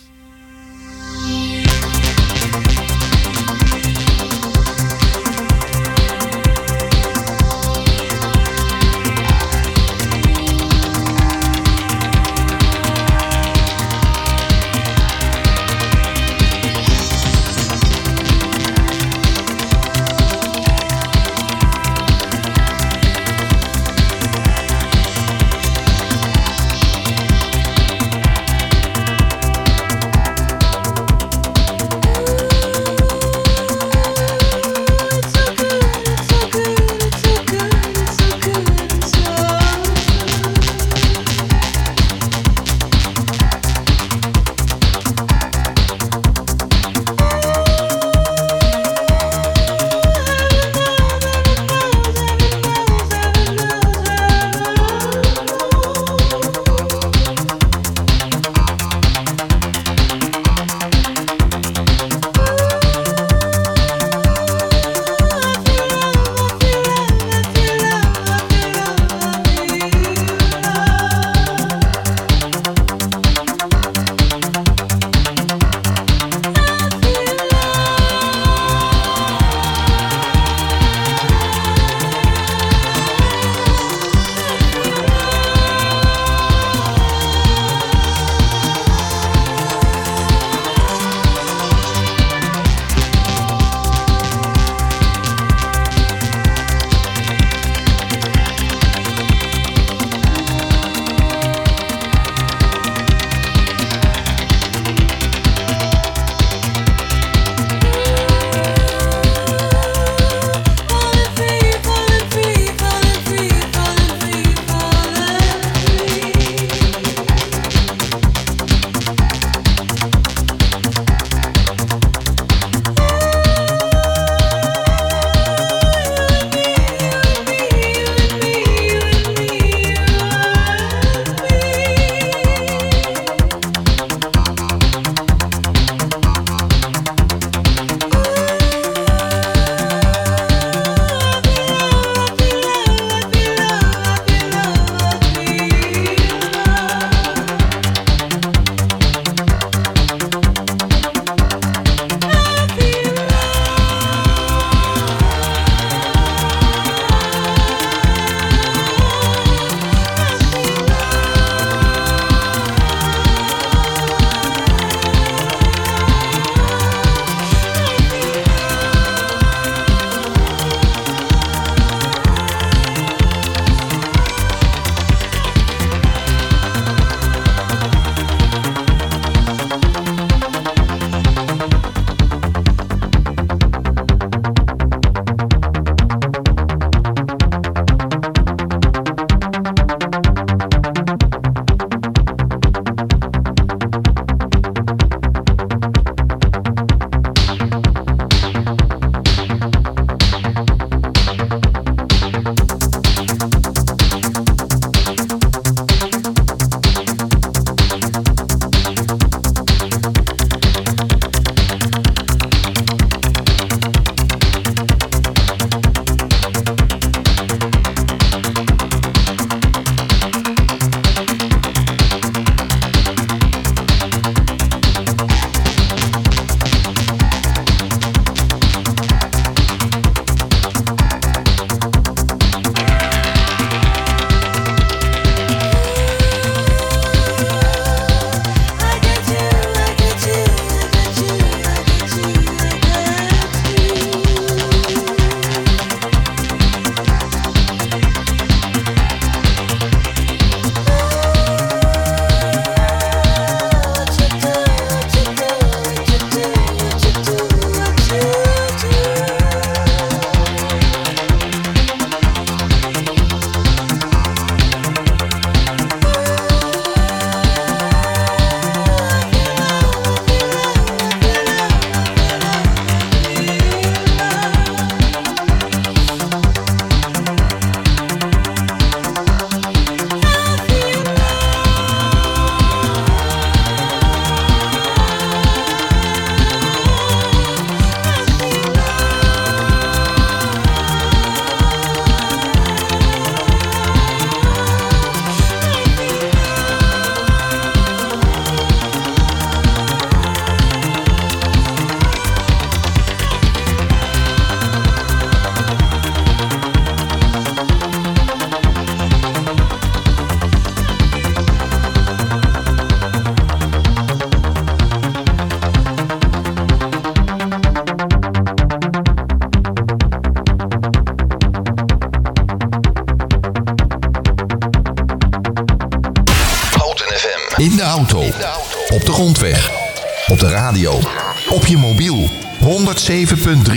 Speaker 1: Op je mobiel 107.3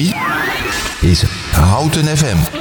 Speaker 1: is Houten FM.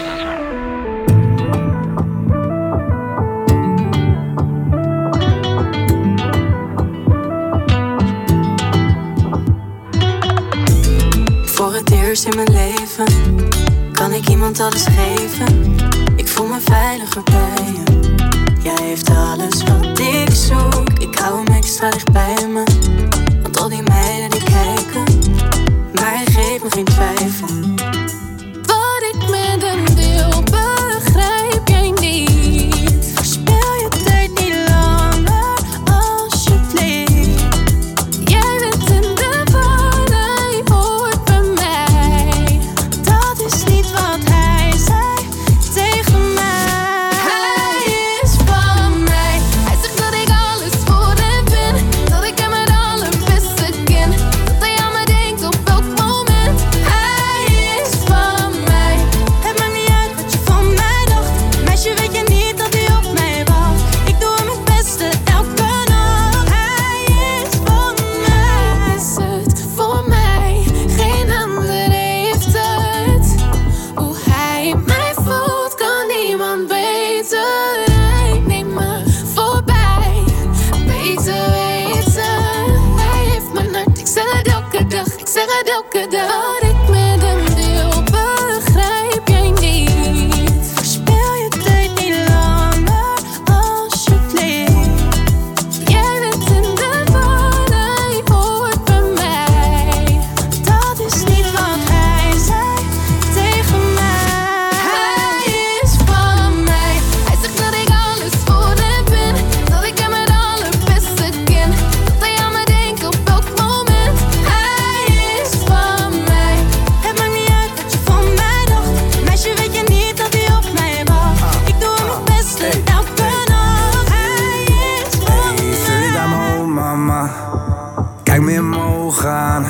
Speaker 9: Kijk me in mijn aan.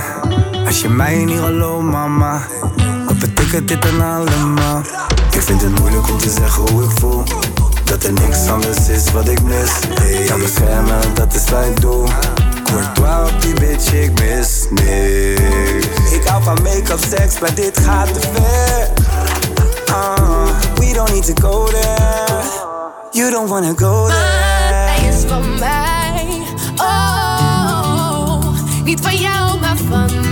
Speaker 9: Als je mij niet gelooft, mama. Wat betekent dit dan allemaal? Ik vind het moeilijk om te zeggen hoe ik voel. Dat er niks anders is wat ik mis. Hey. Kan beschermen, dat is wat ik doe. Courtois op die bitch, ik mis niks. Ik hou van make-up, seks, maar dit gaat te ver. Ah, we don't need to go there. You don't wanna go there.
Speaker 4: Is. Niet van jou, maar
Speaker 10: van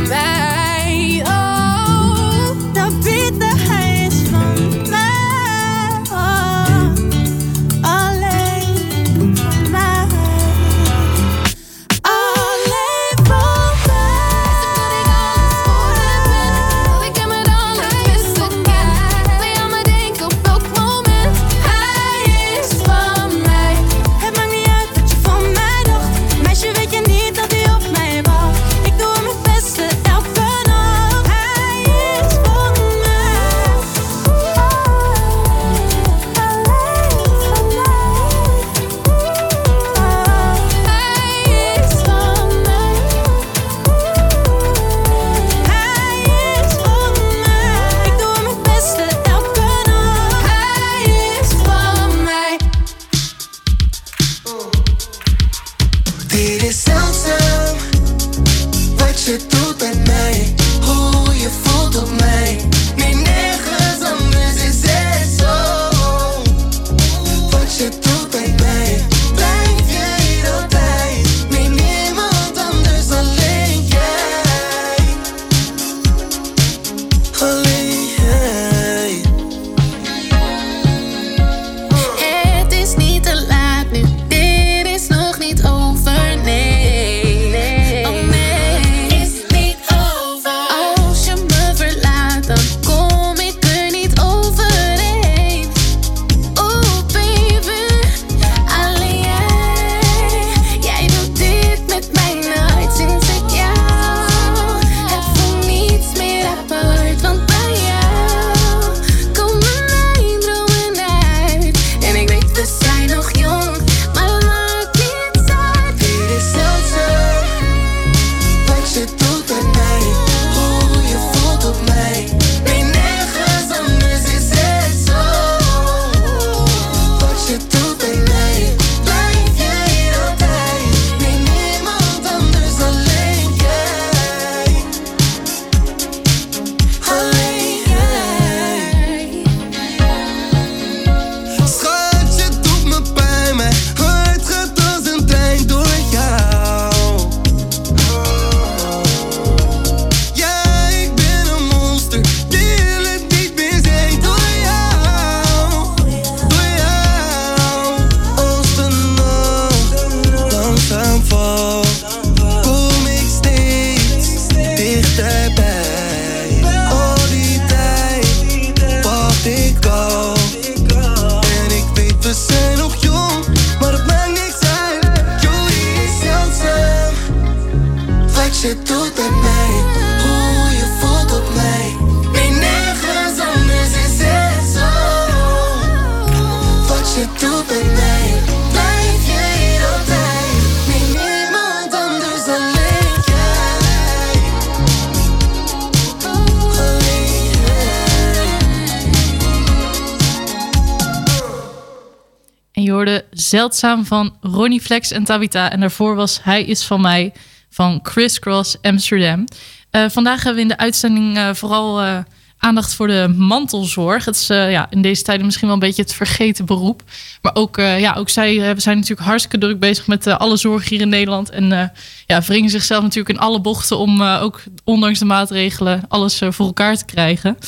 Speaker 6: Zeldzaam van Ronnie Flex en Tabita. En daarvoor was Hij is van mij van Criss Cross Amsterdam. Eh, vandaag hebben we in de uitzending eh, vooral eh, aandacht voor de mantelzorg. Het is ja, in deze tijden misschien wel een beetje het vergeten beroep. Maar ook, ja, ook zij zijn natuurlijk hartstikke druk bezig met alle zorg hier in Nederland. En ja, wringen zichzelf natuurlijk in alle bochten om ook ondanks de maatregelen alles voor elkaar te krijgen.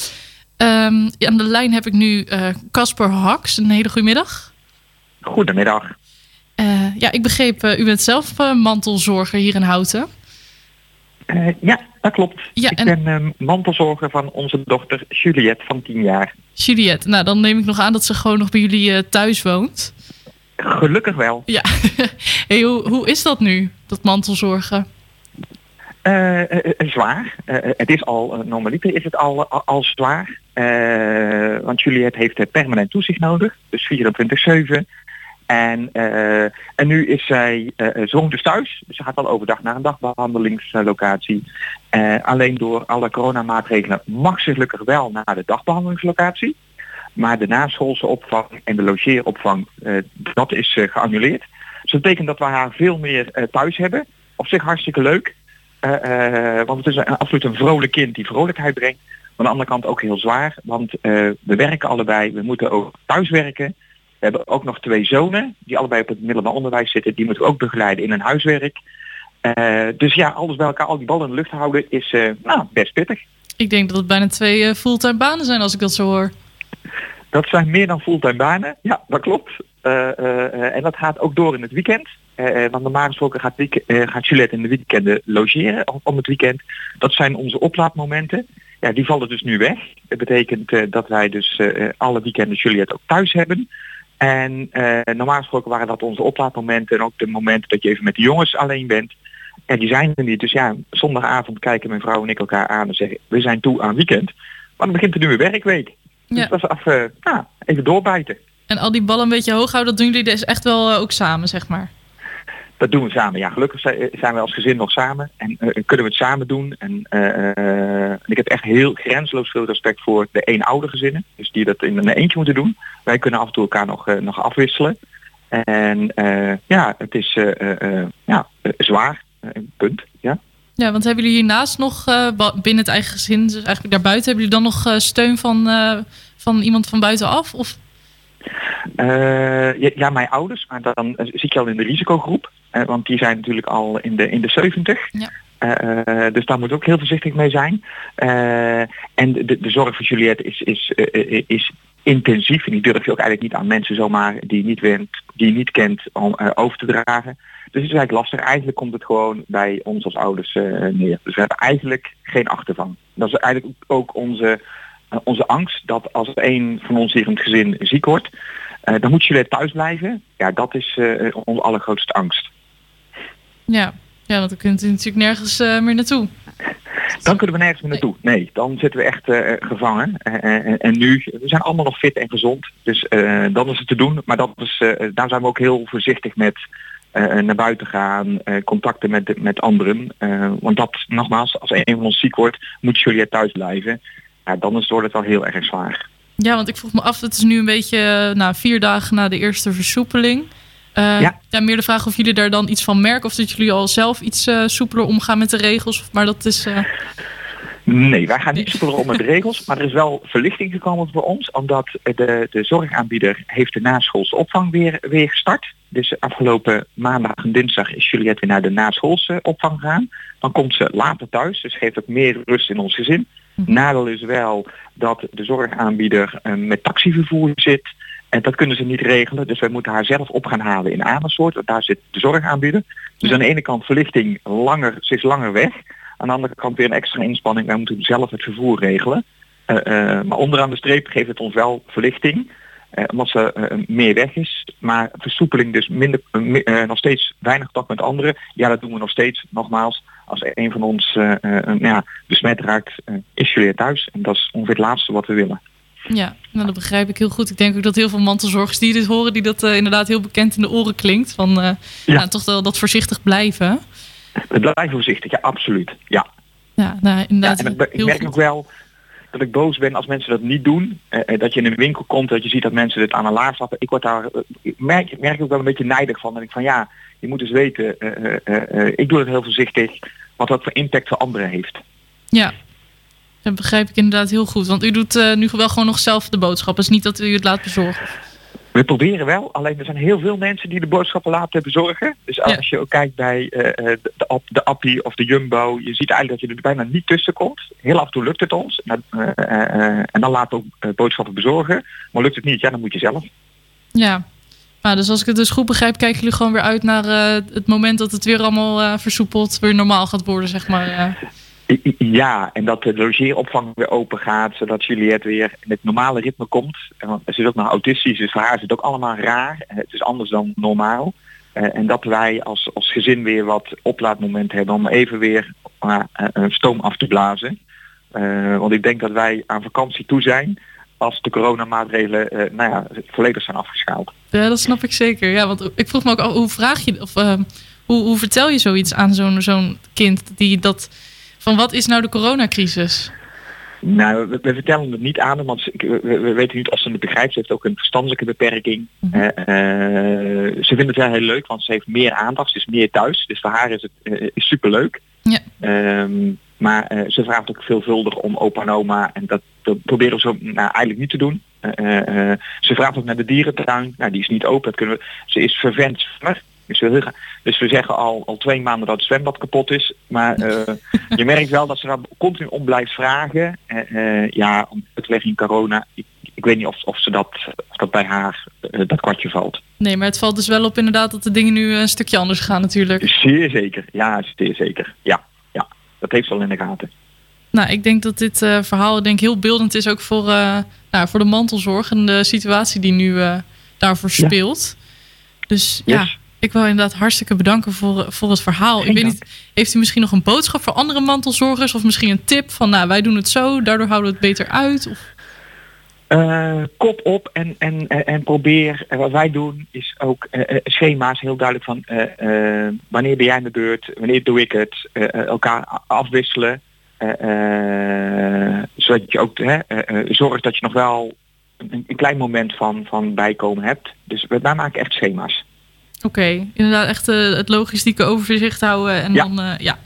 Speaker 6: Ehm, aan de lijn heb ik nu Casper Haks. Een hele goede middag.
Speaker 11: Goedemiddag.
Speaker 6: Uh, ja, ik begreep, uh, u bent zelf uh, mantelzorger hier in Houten.
Speaker 11: ja, dat klopt. Ja, ik en... ben mantelzorger van onze dochter Juliette van 10 jaar.
Speaker 6: Juliette, nou dan neem ik nog aan dat ze gewoon nog bij jullie thuis woont.
Speaker 11: Gelukkig wel.
Speaker 6: Ja, *laughs* hey, hoe, hoe is dat nu, dat mantelzorgen?
Speaker 11: zwaar. het is al, normaliter is het al, al, al zwaar. want Juliette heeft permanent toezicht nodig, dus 24-7. En, uh, en nu is zij, uh, ze woont dus thuis. Dus ze gaat al overdag naar een dagbehandelingslocatie. Alleen door alle coronamaatregelen mag ze gelukkig wel naar de dagbehandelingslocatie. Maar de naschoolse opvang en de logeeropvang, dat is geannuleerd. Dus dat betekent dat we haar veel meer thuis hebben. Op zich hartstikke leuk. want het is een, absoluut een vrolijk kind die vrolijkheid brengt. Maar aan de andere kant ook heel zwaar. Want we werken allebei. We moeten ook thuis werken. We hebben ook nog twee zonen die allebei op het middelbaar onderwijs zitten. Die moeten we ook begeleiden in hun huiswerk. Uh, dus ja, alles bij elkaar, al die ballen in de lucht houden is uh, nou, best pittig.
Speaker 6: Ik denk dat het bijna twee uh, fulltime banen zijn als ik dat zo hoor.
Speaker 11: Dat zijn meer dan fulltime banen, ja, dat klopt. en dat gaat ook door in het weekend. want normaal gesproken gaat, gaat Juliette in de weekenden logeren om het weekend. Dat zijn onze oplaadmomenten. Ja, die vallen dus nu weg. Dat betekent dat wij dus alle weekenden Juliette ook thuis hebben. En uh, normaal gesproken waren dat onze oplaadmomenten en ook de momenten dat je even met de jongens alleen bent. En die zijn er niet. Dus ja, zondagavond kijken mijn vrouw en ik elkaar aan en zeggen we zijn toe aan weekend. Maar dan begint de nieuwe werkweek. Dus ja. dat is af, uh, nou, even doorbijten.
Speaker 6: En al die ballen een beetje hoog houden, dat doen jullie dus echt wel uh, ook samen, zeg maar?
Speaker 11: Dat doen we samen. Ja, gelukkig zijn we als gezin nog samen en uh, kunnen we het samen doen. En uh, ik heb echt heel grensloos veel respect voor de één oude gezinnen. Dus die dat in een eentje moeten doen. Wij kunnen af en toe elkaar nog, uh, nog afwisselen. En ja, het is ja, zwaar. punt. Ja.
Speaker 6: Ja, want hebben jullie hiernaast nog binnen het eigen gezin, dus eigenlijk daarbuiten, hebben jullie dan nog steun van, van iemand van buitenaf? Of?
Speaker 11: Ja, ja, mijn ouders, maar dan zit je al in de risicogroep. Uh, want die zijn natuurlijk al in de, in de 70. Ja. Uh, dus daar moet ook heel voorzichtig mee zijn. en de, de zorg voor Juliette is, is, is intensief. En die durf je ook eigenlijk niet aan mensen zomaar die je niet, went, die je niet kent om over te dragen. Dus het is eigenlijk lastig. Eigenlijk komt het gewoon bij ons als ouders neer. Dus we hebben eigenlijk geen achtervang. Dat is eigenlijk ook onze eh, onze angst dat als een van ons hier in het gezin ziek wordt, dan moet jullie thuis blijven. Ja, dat is onze allergrootste angst.
Speaker 6: Ja, ja want dan kunt u natuurlijk nergens meer naartoe.
Speaker 11: Dan kunnen we nergens meer naartoe. Nee, dan zitten we echt gevangen. en nu, we zijn allemaal nog fit en gezond. Dus dan is het te doen. Maar dat is, daar zijn we ook heel voorzichtig met naar buiten gaan, contacten met, met anderen. want dat, nogmaals, als een van ons ziek wordt, moet jullie thuis blijven ja, dan is, wordt het wel heel erg zwaar.
Speaker 6: Ja, want ik vroeg me af, het is nu een beetje na vier dagen na de eerste versoepeling. Uh, ja. ja. meer de vraag of jullie daar dan iets van merken of dat jullie al zelf iets uh, soepeler omgaan met de regels. Maar dat is. Uh...
Speaker 11: Nee, wij gaan niet soepeler om met de regels, maar er is wel verlichting gekomen voor ons, omdat de, de zorgaanbieder heeft de naschoolse opvang weer, weer gestart. Dus afgelopen maandag en dinsdag is Juliette weer naar de naschoolse opvang gegaan. Dan komt ze later thuis, dus geeft ook meer rust in ons gezin. Mhm. Nadeel is wel dat de zorgaanbieder met taxivervoer zit. En dat kunnen ze niet regelen. Dus wij moeten haar zelf op gaan halen in Amersfoort. Daar zit de zorgaanbieder. Dus aan de ene kant verlichting langer, ze is langer weg. Aan de andere kant weer een extra inspanning. Wij moeten zelf het vervoer regelen. Uh, uh, maar onderaan de streep geeft het ons wel verlichting. Uh, omdat ze meer weg is. Maar versoepeling dus minder, nog steeds weinig contact met anderen. Ja, dat doen we nog steeds. Nogmaals, als een van ons ja, besmet raakt, is weer thuis. En dat is ongeveer het laatste wat we willen.
Speaker 6: Ja, nou, dat begrijp ik heel goed. Ik denk ook dat heel veel mantelzorgers die dit horen, die dat inderdaad heel bekend in de oren klinkt. Van ja. Nou, toch wel dat voorzichtig blijven.
Speaker 11: Het blijven voorzichtig, ja, absoluut. Ja.
Speaker 6: Ja, nou, inderdaad.
Speaker 11: Ja, en ik, ik merk goed. ook wel, dat ik boos ben als mensen dat niet doen. Eh, eh, dat je in een winkel komt, dat je ziet dat mensen dit aan een laar stappen. Ik word daar, eh, ik merk, ik merk ook wel een beetje nijdig van. En ik van ja, je moet dus weten, eh, eh, eh, ik doe het heel voorzichtig, wat dat voor impact voor anderen heeft.
Speaker 6: Ja. Dat begrijp ik inderdaad heel goed. Want u doet eh, nu wel gewoon nog zelf de boodschappen. Het is niet dat u het laat bezorgen.
Speaker 11: We proberen wel, alleen er zijn heel veel mensen die de boodschappen laten bezorgen. Dus als je ook kijkt bij eh, eh, de, App- de Appie of de Jumbo, je ziet eigenlijk dat je er bijna niet tussen komt. Heel af en toe lukt het ons. Nou, eh, eh, en dan laten we ook boodschappen bezorgen. Maar lukt het niet, ja, dan moet je zelf.
Speaker 6: Ja. Maar dus als ik het dus goed begrijp, kijken jullie gewoon weer uit naar het moment dat het weer allemaal eh, versoepeld, weer normaal gaat worden, zeg maar.
Speaker 11: Ja, en dat de logeeropvang weer open gaat, zodat Juliette weer in het normale ritme komt. Want ze is ook nog autistisch, dus voor haar is het ook allemaal raar. Eh, Het is anders dan normaal. Eh, en dat wij als, als gezin weer wat oplaadmoment hebben om even weer uh, uh, stoom af te blazen. Want ik denk dat wij aan vakantie toe zijn als de coronamaatregelen nou ja, volledig zijn afgeschaald.
Speaker 6: Ja, dat snap ik zeker. Ja, want ik vroeg me ook af, hoe vraag je, of hoe, hoe vertel je zoiets aan zo'n zo'n kind die dat, van wat is nou de coronacrisis?
Speaker 11: Nou, we, we, vertellen het niet aan hem, want we, we, weten niet of ze het begrijpt. Ze heeft ook een verstandelijke beperking. Mm -hmm. uh, uh, ze vindt het wel heel leuk, want ze heeft meer aandacht. Ze is meer thuis. Dus voor haar is het uh, is superleuk.
Speaker 6: Ja.
Speaker 11: Um, maar ze vraagt ook veelvuldig om opa en oma. En dat, dat proberen we zo nou, eigenlijk niet te doen. ze vraagt ook naar de dierentuin. Nou, die is niet open. Dat kunnen we, ze is vervent. Dus we, dus we zeggen al, al twee maanden dat het zwembad kapot is. Maar uh, *laughs* je merkt wel dat ze daar continu om blijft vragen. Uh, uh, ja, om uitleg in corona. Ik, ik, weet niet of, of, ze dat, of dat bij haar dat kwartje valt.
Speaker 6: Nee, maar het valt dus wel op inderdaad dat de dingen nu een stukje anders gaan natuurlijk.
Speaker 11: Zeer zeker. Ja, zeer zeker. Ja, ja. dat heeft ze al in de gaten.
Speaker 6: Nou, ik denk dat dit verhaal denk heel beeldend is ook voor, nou, voor de mantelzorg en de situatie die nu daarvoor speelt. Ja. Dus ja. Ik wil inderdaad hartstikke bedanken voor, voor het verhaal. Ik weet niet, heeft u misschien nog een boodschap voor andere mantelzorgers? Of misschien een tip van, nou, wij doen het zo, daardoor houden we het beter uit? Of...
Speaker 11: Uh, kop op en, en, en probeer, wat wij doen is ook uh, schema's heel duidelijk van uh, wanneer ben jij in de beurt, wanneer doe ik het, elkaar afwisselen. zodat je ook zorgt dat je nog wel een, een, klein moment van, van bijkomen hebt. Dus wij maken echt schema's.
Speaker 6: Oké, okay, inderdaad echt uh, het logistieke overzicht houden. En
Speaker 11: ja.
Speaker 6: dan, uh, ja. ja.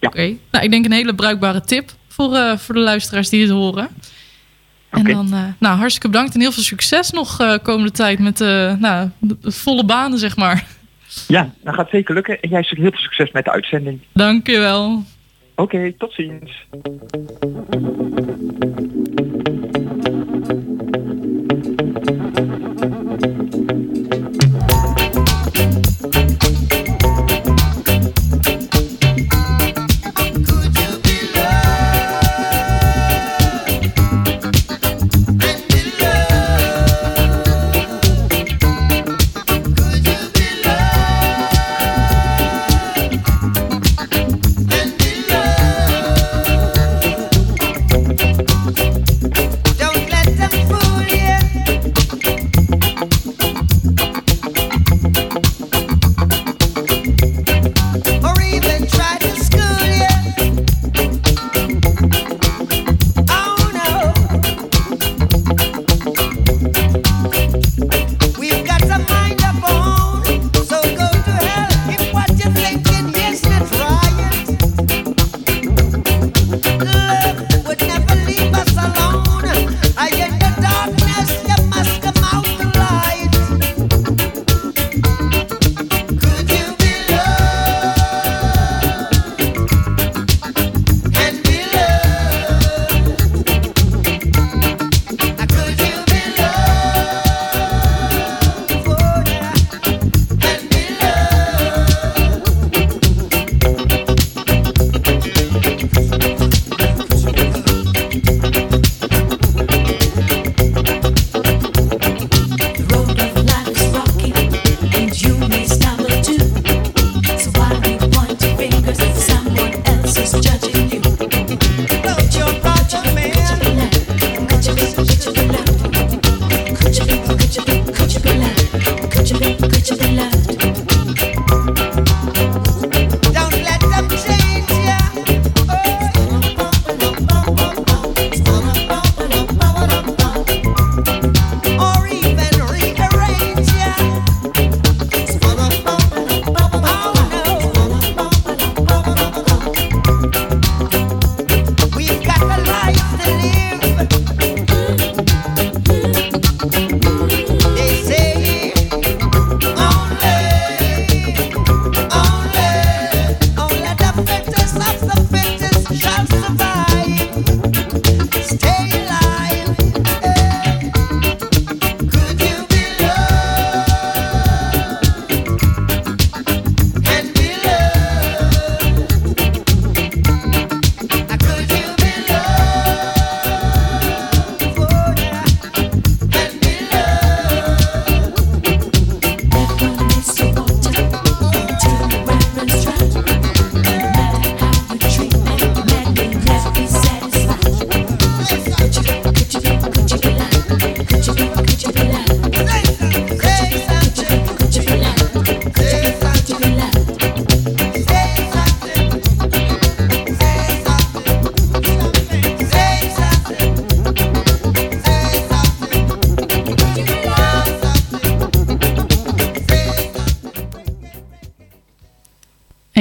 Speaker 6: Oké, okay. nou, ik denk een hele bruikbare tip voor, uh, voor de luisteraars die het horen. Okay. En dan, nou, hartstikke bedankt en heel veel succes nog komende tijd met nou, de volle banen, zeg maar.
Speaker 11: Ja, dat gaat zeker lukken. En jij zegt heel veel succes met de uitzending.
Speaker 6: Dank je wel.
Speaker 11: Oké, tot ziens.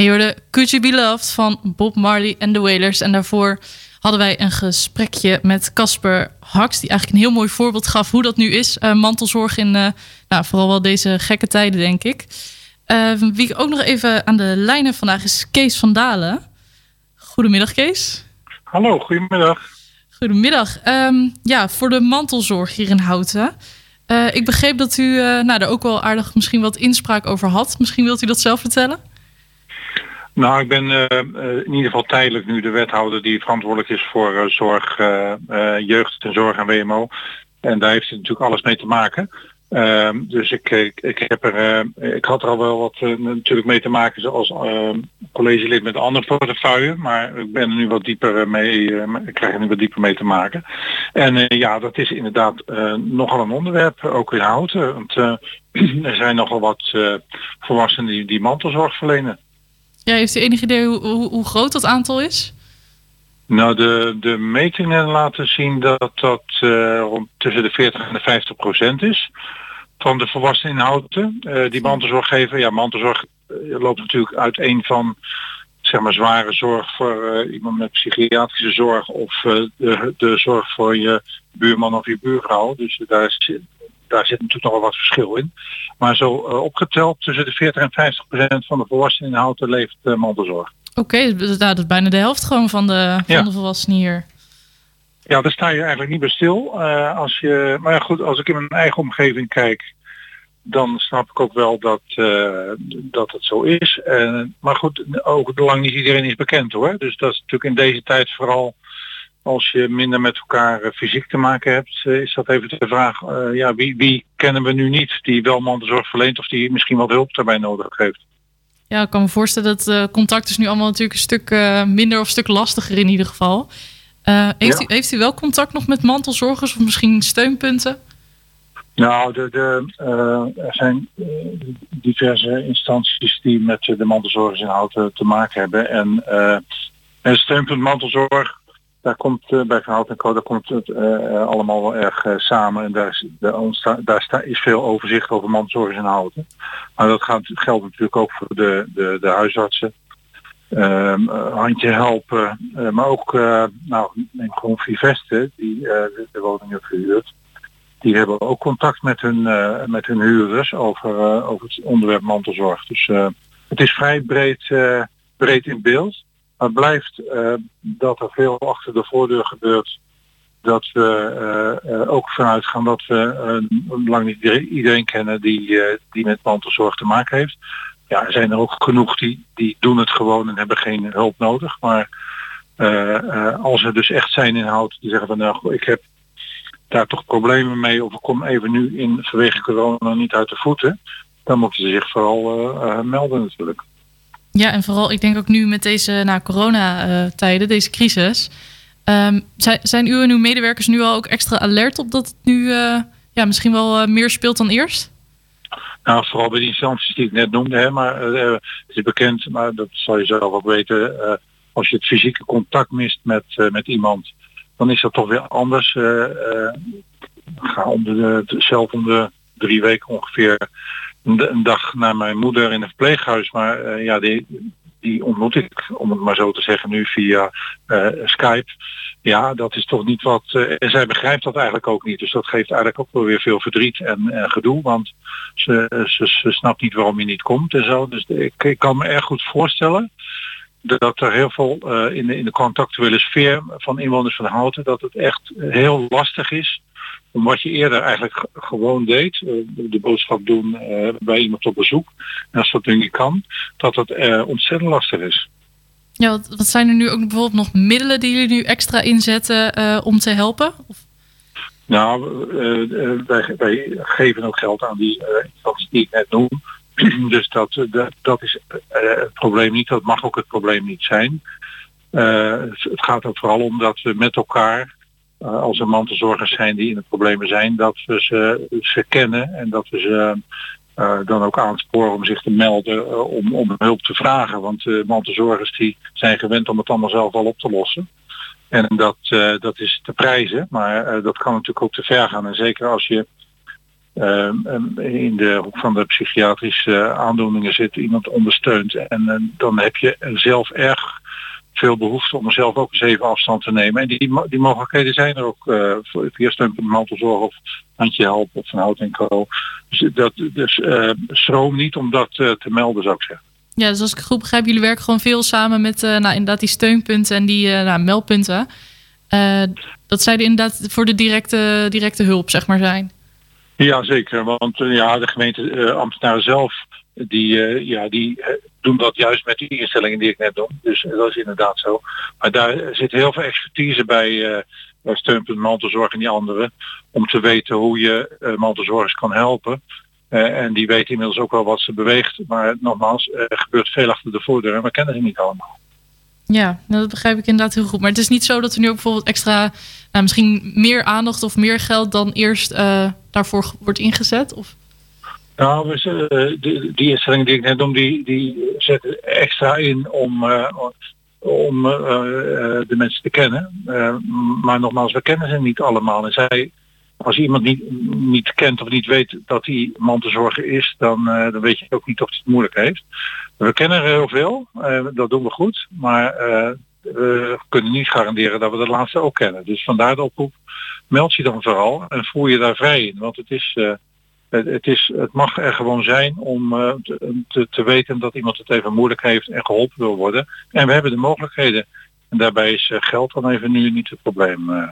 Speaker 6: Je hoorde Could You Be Loved van Bob Marley en The Wailers. En daarvoor hadden wij een gesprekje met Casper Haks... die eigenlijk een heel mooi voorbeeld gaf hoe dat nu is. eh, mantelzorg in eh, nou, vooral wel deze gekke tijden, denk ik. Eh, wie ik ook nog even aan de lijn heb vandaag is Kees van Dalen. Goedemiddag, Kees.
Speaker 12: Hallo, goedemiddag.
Speaker 6: Goedemiddag. Ehm, ja, voor de mantelzorg hier in Houten. Ik begreep dat u eh, nou, daar ook wel aardig misschien wat inspraak over had. Misschien wilt u dat zelf vertellen?
Speaker 12: Nou, ik ben eh, eh, in ieder geval tijdelijk nu de wethouder die verantwoordelijk is voor eh, zorg, eh, jeugd en zorg en WMO. En daar heeft het natuurlijk alles mee te maken. Ehm, dus ik, ik, heb er, ik had er al wel wat natuurlijk mee te maken zoals ehm, collegelid met andere portefeuille. Maar ik ben er nu wat dieper mee, ik krijg er nu wat dieper mee te maken. En ja, dat is inderdaad nogal een onderwerp, ook in houten. Want *clears throat* er zijn nogal wat volwassenen die, die mantelzorg verlenen.
Speaker 6: Ja, heeft u enig idee hoe, hoe, hoe groot dat aantal is?
Speaker 12: Nou, de, de metingen laten zien dat dat eh, rond tussen de 40 en de 50 procent is van de volwassenen in Houten eh, die mantelzorg geven. Ja, mantelzorg eh, loopt natuurlijk uiteen van zeg maar zware zorg voor iemand met psychiatrische zorg of de, de zorg voor je buurman of je buurvrouw. Dus daar, zit- daar zit natuurlijk nog wel wat verschil in. Maar zo eh, opgeteld tussen de 40 en 50 procent van de volwassenen in Houten leeft eh, mantelzorg.
Speaker 6: Oké, dus, nou, dat is bijna de helft gewoon van de, van
Speaker 12: Ja.
Speaker 6: de volwassenen hier.
Speaker 12: Ja, daar sta je eigenlijk niet bij stil. Eh, als je, maar ja, goed, als ik in mijn eigen omgeving kijk, dan snap ik ook wel dat, dat het zo is. Eh, maar goed, ook lang niet iedereen is bekend hoor. Dus dat is natuurlijk in deze tijd vooral als je minder met elkaar eh, fysiek te maken hebt, eh, is dat even de vraag, eh, ja, wie, wie kennen we nu niet die wel mantelzorg verleent of die misschien wat hulp daarbij nodig heeft.
Speaker 6: Ja, ik kan me voorstellen dat contact is nu allemaal natuurlijk een stuk minder of een stuk lastiger in ieder geval. Heeft,
Speaker 12: Ja.
Speaker 6: u, heeft u wel contact nog met mantelzorgers of misschien steunpunten?
Speaker 12: Nou, de, de, er zijn diverse instanties die met de mantelzorgers in Houten te maken hebben. En het steunpunt mantelzorg, daar komt eh, bij Verhout en Co, daar komt het eh, allemaal wel erg eh, samen. En daar, is, ontsta- daar veel overzicht over mantelzorgers in Houten. Maar dat gaat, geldt natuurlijk ook voor de, de, de huisartsen. Ehm, eh, handje helpen, maar ook nou, neem gewoon Viveste, die de, de woningen verhuurt die hebben ook contact met hun, met hun huurders over, over het onderwerp mantelzorg. Dus het is vrij breed, breed in beeld. Maar blijft eh, dat er veel achter de voordeur gebeurt. Dat we eh, eh, ook vanuit gaan dat we lang niet iedereen- kennen die, die met mantelzorg te maken heeft. Ja, er zijn er ook genoeg die, die doen het gewoon en hebben geen hulp nodig. Maar als er dus echt zijn in hout die zeggen van nou ik heb daar toch problemen mee of ik kom even nu in vanwege corona niet uit de voeten, dan moeten ze zich vooral melden natuurlijk.
Speaker 6: Ja, en vooral ik denk ook nu met deze nou, coronatijden, deze crisis. ehm, zijn, zijn u en uw medewerkers nu al ook extra alert op dat het nu eh, ja, misschien wel eh, meer speelt dan eerst?
Speaker 12: Nou, vooral bij die instanties die ik net noemde, hè, maar eh, het is bekend, maar dat zal je zelf ook weten, als je het fysieke contact mist met, met iemand, dan is dat toch weer anders. Ga om de, de- zelf om de drie weken ongeveer een, dag naar mijn moeder in een verpleeghuis, maar eh, ja, die, die ontmoet ik, om het maar zo te zeggen, nu via eh, Skype. Ja, dat is toch niet wat. eh, en zij begrijpt dat eigenlijk ook niet. Dus dat geeft eigenlijk ook wel weer veel verdriet en, en gedoe. Want ze, ze, ze snapt niet waarom je niet komt en zo. Dus ik, kan me erg goed voorstellen dat er heel veel in, de, in de contactuele sfeer van inwoners van Houten, dat het echt heel lastig is wat je eerder eigenlijk gewoon deed, eh, de, boodschap doen eh, bij iemand op bezoek, en als dat niet kan, dat het eh, ontzettend lastig is.
Speaker 6: Ja, wat, wat zijn er nu ook bijvoorbeeld nog middelen die jullie nu extra inzetten om te helpen? Of,
Speaker 12: Nou, wij, wij geven ook geld aan die instanties die ik net noem. *clears throat* dus dat, dat, dat is het probleem niet. Dat mag ook het probleem niet zijn. Het gaat er vooral om dat we met elkaar, als er mantelzorgers zijn die in de problemen zijn, dat we ze, ze kennen en dat we ze eh, dan ook aansporen om zich te melden eh, om, om hulp te vragen. Want eh mantelzorgers die zijn gewend om het allemaal zelf al op te lossen. En dat, eh, dat is te prijzen, maar eh, dat kan natuurlijk ook te ver gaan. En zeker als je ehm, ehm, in de hoek van de psychiatrische aandoeningen zit, iemand ondersteunt. En eh, dan heb je zelf erg veel behoefte om zelf ook eens even afstand te nemen. En die, die mogelijkheden zijn er ook eh voor via steunpunt mantelzorg of handje help of van hout en co. Dus, dat, dus eh, schroom niet om dat eh, te melden zou ik zeggen.
Speaker 6: Ja, dus als ik het goed begrijp, jullie werken gewoon veel samen met nou, inderdaad die steunpunten en die nou, meldpunten. Dat zij er inderdaad voor de directe, directe hulp, zeg maar, zijn.
Speaker 12: Ja, zeker. Want ja, de gemeente eh, ambtenaren zelf, die, eh, ja, die eh, doen dat juist met die instellingen die ik net doe. Dus eh, dat is inderdaad zo. Maar daar zit heel veel expertise bij, bij steunpunt mantelzorg en die anderen, om te weten hoe je mantelzorgers kan helpen. En die weten inmiddels ook wel wat ze beweegt. Maar nogmaals, er gebeurt veel achter de voordeur en we kennen ze niet allemaal.
Speaker 6: Ja, nou, dat begrijp ik inderdaad heel goed. Maar het is niet zo dat er nu ook bijvoorbeeld extra, nou, misschien meer aandacht of meer geld dan eerst daarvoor wordt ingezet? Of...
Speaker 12: Nou, eh, die, die instellingen die ik net noem, die, die zetten extra in om, eh, om eh, de mensen te kennen. Maar nogmaals, we kennen ze niet allemaal. En zij, als iemand niet, niet kent of niet weet dat hij mantelzorger is, dan, dan weet je ook niet of hij het moeilijk heeft. We kennen er heel veel, dat doen we goed, maar we kunnen niet garanderen dat we de laatste ook kennen. Dus vandaar de oproep, meld je dan vooral en voel je daar vrij in. Want het is... het, het, is, het mag er gewoon zijn om eh, te, te, te weten dat iemand het even moeilijk heeft en geholpen wil worden. En we hebben de mogelijkheden. En daarbij is eh, geld dan even nu niet het probleem. eh.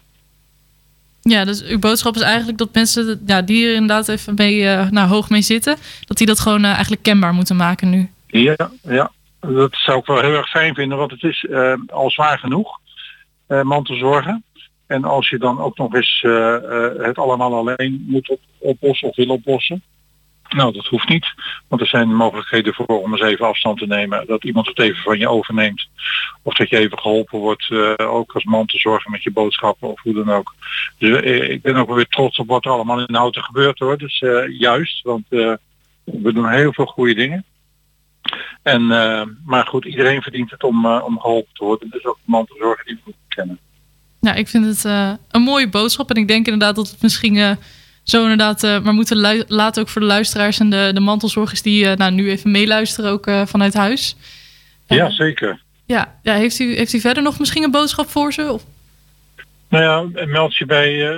Speaker 6: Ja, dus uw boodschap is eigenlijk dat mensen ja, die er inderdaad even mee, nou, hoog mee zitten, dat die dat gewoon eigenlijk kenbaar moeten maken nu.
Speaker 12: Ja, ja, dat zou ik wel heel erg fijn vinden, want het is al zwaar genoeg, mantelzorgen. En als je dan ook nog eens eh, eh, het allemaal alleen moet op, oplossen of wil oplossen. Nou, dat hoeft niet. Want er zijn mogelijkheden voor om eens even afstand te nemen. Dat iemand het even van je overneemt. Of dat je even geholpen wordt, eh, ook als man te zorgen met je boodschappen of hoe dan ook. Dus ik ben ook weer trots op wat er allemaal in Houten gebeurt hoor. Dus juist, want we doen heel veel goede dingen. En, maar goed, iedereen verdient het om, om geholpen te worden. Dus ook de man te zorgen die we goed kennen.
Speaker 6: Nou, ik vind het eh, een mooie boodschap. En ik denk inderdaad dat het misschien eh, zo inderdaad eh, maar moeten laten ook voor de luisteraars en de, de mantelzorgers die nou, nu even meeluisteren ook vanuit huis.
Speaker 12: Ja, zeker.
Speaker 6: Ja, ja heeft, u, heeft u verder nog misschien een boodschap voor ze? Of?
Speaker 12: Nou ja, meld je bij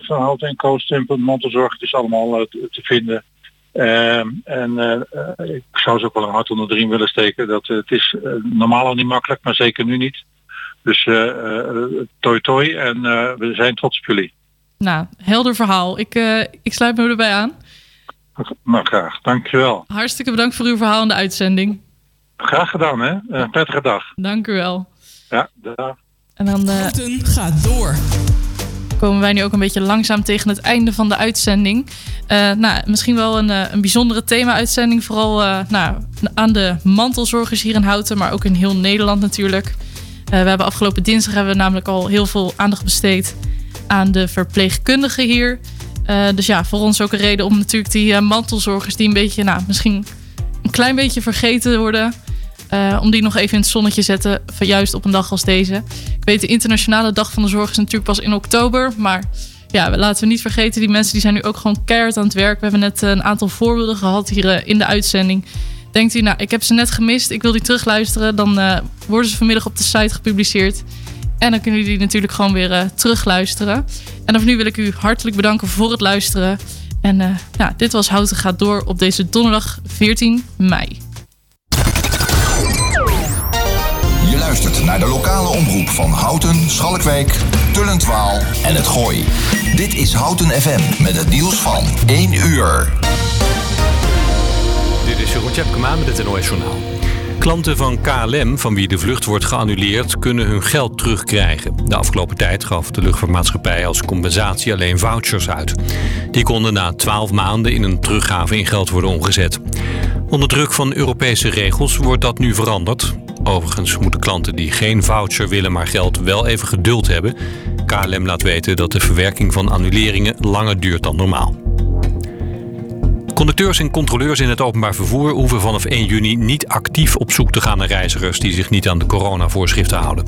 Speaker 12: Van Hout en Mantelzorg. Het is allemaal te, vinden. Ehm, en ik zou ze ook wel een hart onder de riem willen steken. Dat, het is normaal al niet makkelijk, maar zeker nu niet. Dus eh eh, toi toi en eh, we zijn trots op jullie.
Speaker 6: Nou, helder verhaal. Ik, eh, ik sluit me erbij aan.
Speaker 12: Nou graag, dankjewel.
Speaker 6: Hartstikke bedankt voor uw verhaal en de uitzending.
Speaker 12: Graag gedaan hè. Een prettige dag.
Speaker 6: Dank u wel.
Speaker 12: Ja, dag.
Speaker 6: En dan eh,
Speaker 5: gaat door.
Speaker 6: komen wij nu ook een beetje langzaam tegen het einde van de uitzending. Eh, nou, misschien wel een, eh, een bijzondere thema-uitzending. Vooral eh, nou, aan de mantelzorgers hier in Houten, maar ook in heel Nederland natuurlijk. Eh, we hebben afgelopen dinsdag hebben we namelijk al heel veel aandacht besteed aan de verpleegkundigen hier. Eh, dus ja, voor ons ook een reden om natuurlijk die eh, mantelzorgers die een beetje, nou, misschien een klein beetje vergeten worden. om die nog even in het zonnetje te zetten, van juist op een dag als deze. Ik weet, de internationale dag van de zorg is natuurlijk pas in oktober. Maar ja, laten we niet vergeten, die mensen die zijn nu ook gewoon keihard aan het werk. We hebben net een aantal voorbeelden gehad hier in de uitzending. Denkt u, nou, ik heb ze net gemist, ik wil die terugluisteren. Dan eh, worden ze vanmiddag op de site gepubliceerd. En dan kunnen jullie natuurlijk gewoon weer eh, terugluisteren. En voor nu wil ik u hartelijk bedanken voor het luisteren. En eh, ja, dit was Houten gaat door op deze donderdag 14 mei.
Speaker 1: Je luistert naar de lokale omroep van Houten, Schalkwijk, Tullentwaal en het Gooi. Dit is Houten FM met het nieuws van 1 uur.
Speaker 2: Dit is Jeroen Tjepkema met het NOS Journaal. Klanten van KLM, van wie de vlucht wordt geannuleerd, kunnen hun geld terugkrijgen. De afgelopen tijd gaf de luchtvaartmaatschappij als compensatie alleen vouchers uit. Die konden na 12 maanden in een teruggave in geld worden omgezet. Onder druk van Europese regels wordt dat nu veranderd. Overigens moeten klanten die geen voucher willen, maar geld wel even geduld hebben. KLM laat weten dat de verwerking van annuleringen langer duurt dan normaal. Conducteurs en controleurs in het openbaar vervoer hoeven vanaf 1 juni niet actief op zoek te gaan naar reizigers die zich niet aan de coronavoorschriften houden.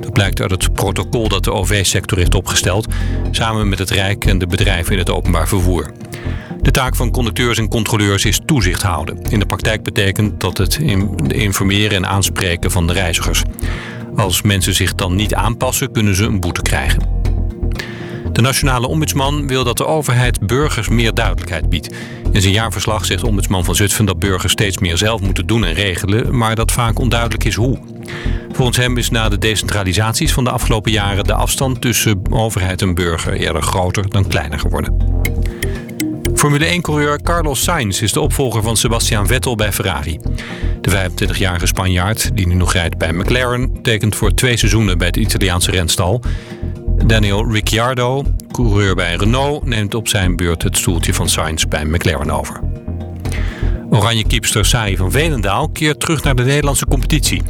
Speaker 2: Dat blijkt uit het protocol dat de OV-sector heeft opgesteld, samen met het Rijk en de bedrijven in het openbaar vervoer. De taak van conducteurs en controleurs is toezicht houden. In de praktijk betekent dat het informeren en aanspreken van de reizigers. Als mensen zich dan niet aanpassen, kunnen ze een boete krijgen. De nationale ombudsman wil dat de overheid burgers meer duidelijkheid biedt. In zijn jaarverslag zegt ombudsman van Zutphen dat burgers steeds meer zelf moeten doen en regelen, maar dat vaak onduidelijk is hoe. Volgens hem is na de decentralisaties van de afgelopen jaren de afstand tussen overheid en burger eerder groter dan kleiner geworden. Formule 1-coureur Carlos Sainz is de opvolger van Sebastian Vettel bij Ferrari. De 25-jarige Spanjaard, die nu nog rijdt bij McLaren, tekent voor twee seizoenen bij het Italiaanse renstal. Daniel Ricciardo, coureur bij Renault, neemt op zijn beurt het stoeltje van Sainz bij McLaren over. Oranje keepster Sari van Veenendaal keert terug naar de Nederlandse competitie.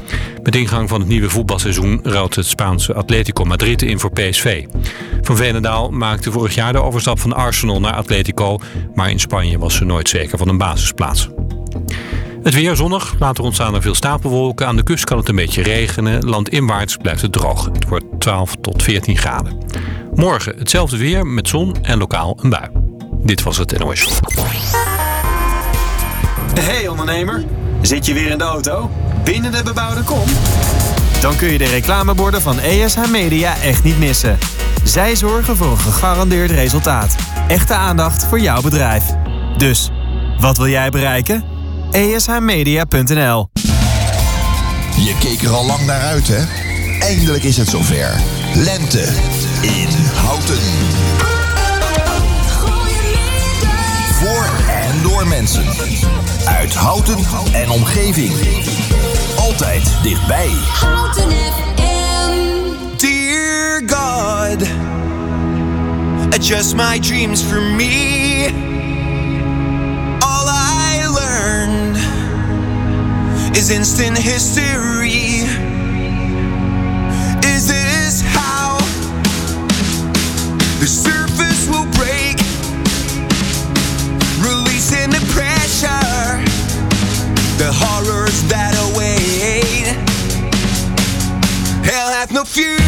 Speaker 2: Met ingang van het nieuwe voetbalseizoen ruilt het Spaanse Atletico Madrid in voor PSV. Van Veenendaal maakte vorig jaar de overstap van Arsenal naar Atletico, maar in Spanje was ze nooit zeker van een basisplaats. Het weer zonnig, later ontstaan er veel stapelwolken. Aan de kust kan het een beetje regenen. Landinwaarts blijft het droog. Het wordt 12 tot 14 graden. Morgen hetzelfde weer met zon en lokaal een bui. Dit was het NOS.
Speaker 13: Hey ondernemer, zit je weer in de auto? Binnen de bebouwde kom? Dan kun je de reclameborden van ESH Media echt niet missen. Zij zorgen voor een gegarandeerd resultaat. Echte aandacht voor jouw bedrijf. Dus, wat wil jij bereiken? ESHmedia.nl
Speaker 14: Je keek er al lang naar uit, hè? Eindelijk is het zover. Lente in Houten. Voor en door mensen. Uit Houten en omgeving. Altijd dichtbij.
Speaker 1: Houten FM.
Speaker 15: Dear God, adjust my dreams for me. Is instant history. Is this how the surface will break? Releasing the pressure, the horrors that await. Hell hath no fury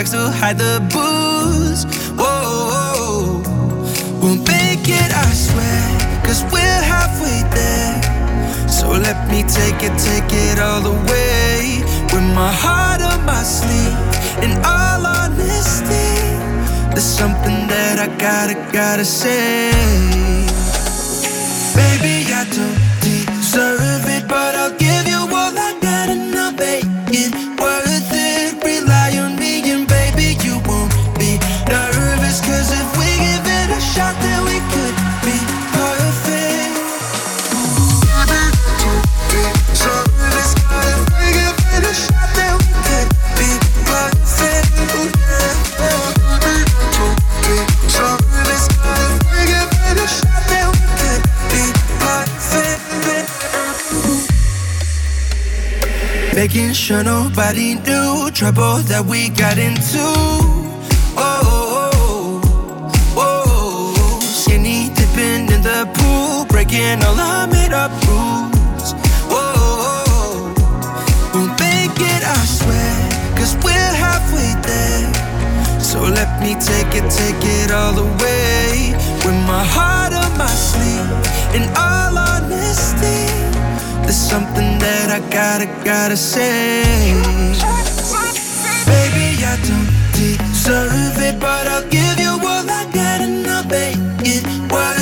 Speaker 16: bags to hide the booze. Whoa, whoa, whoa, we'll make it, I swear, cause we're halfway there. So let me take it, take it all the way. With my heart on my sleeve, in all honesty, there's something that I gotta, gotta say. Making sure nobody knew trouble that we got into. Oh, oh, oh, oh. skinny dipping in the pool, breaking all our made up rules. Oh, oh, oh, we'll make it, I swear, cause we're halfway there. So let me take it, take it all away. With my heart on my sleeve, and all there's something that I gotta, gotta say. Baby, I don't deserve it, but I'll give you all I got and I'll make it worth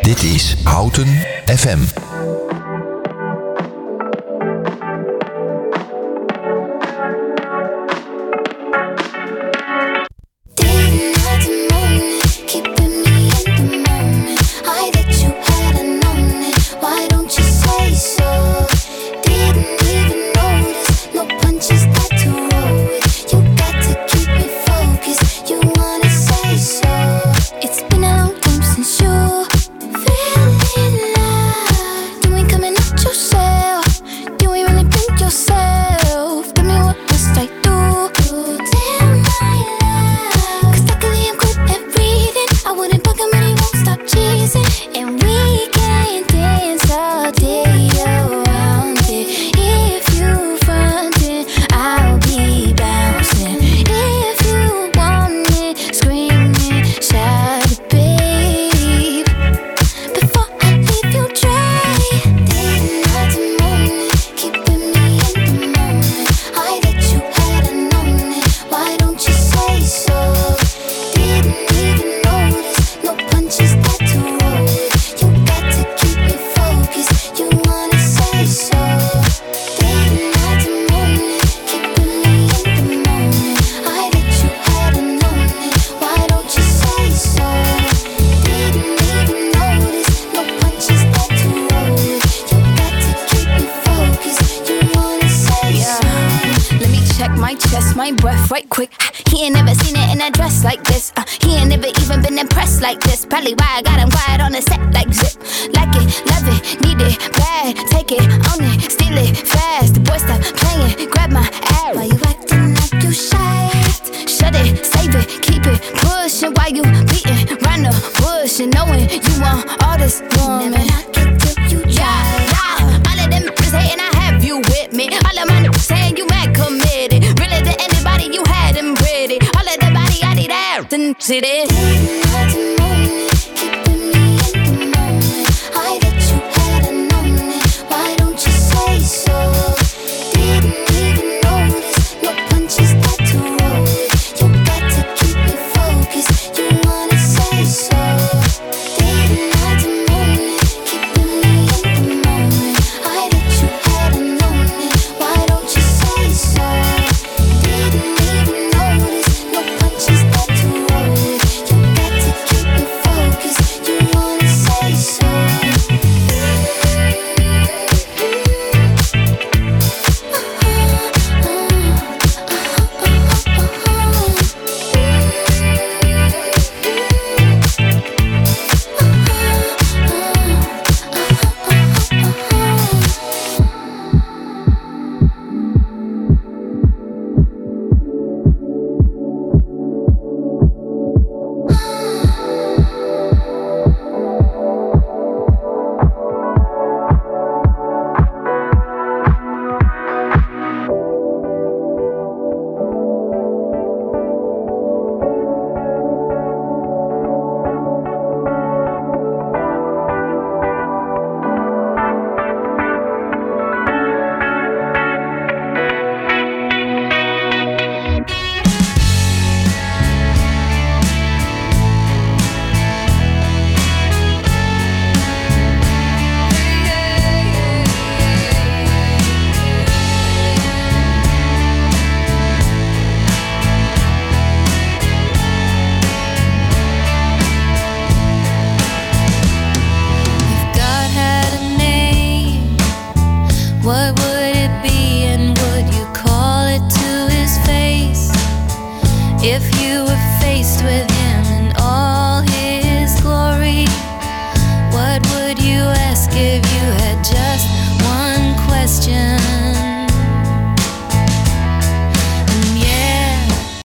Speaker 17: Dit is Houten FM.
Speaker 18: my
Speaker 19: breath right quick. He ain't never seen it in a dress like this. Uh, he ain't never even been impressed like this. Probably why I got him quiet on the set like zip. Like it, love it, need it, bad. Take it, own it, steal it, fast. The boy stop playing, grab my ass. Why you acting like you shy? Shut it, save it, keep it, pushin'. Why you beating round the bush and knowing you want all this woman? Never knock it till you try. Yeah, yeah. All of them niggas hating, I have you with me. All of my niggas.
Speaker 4: something today.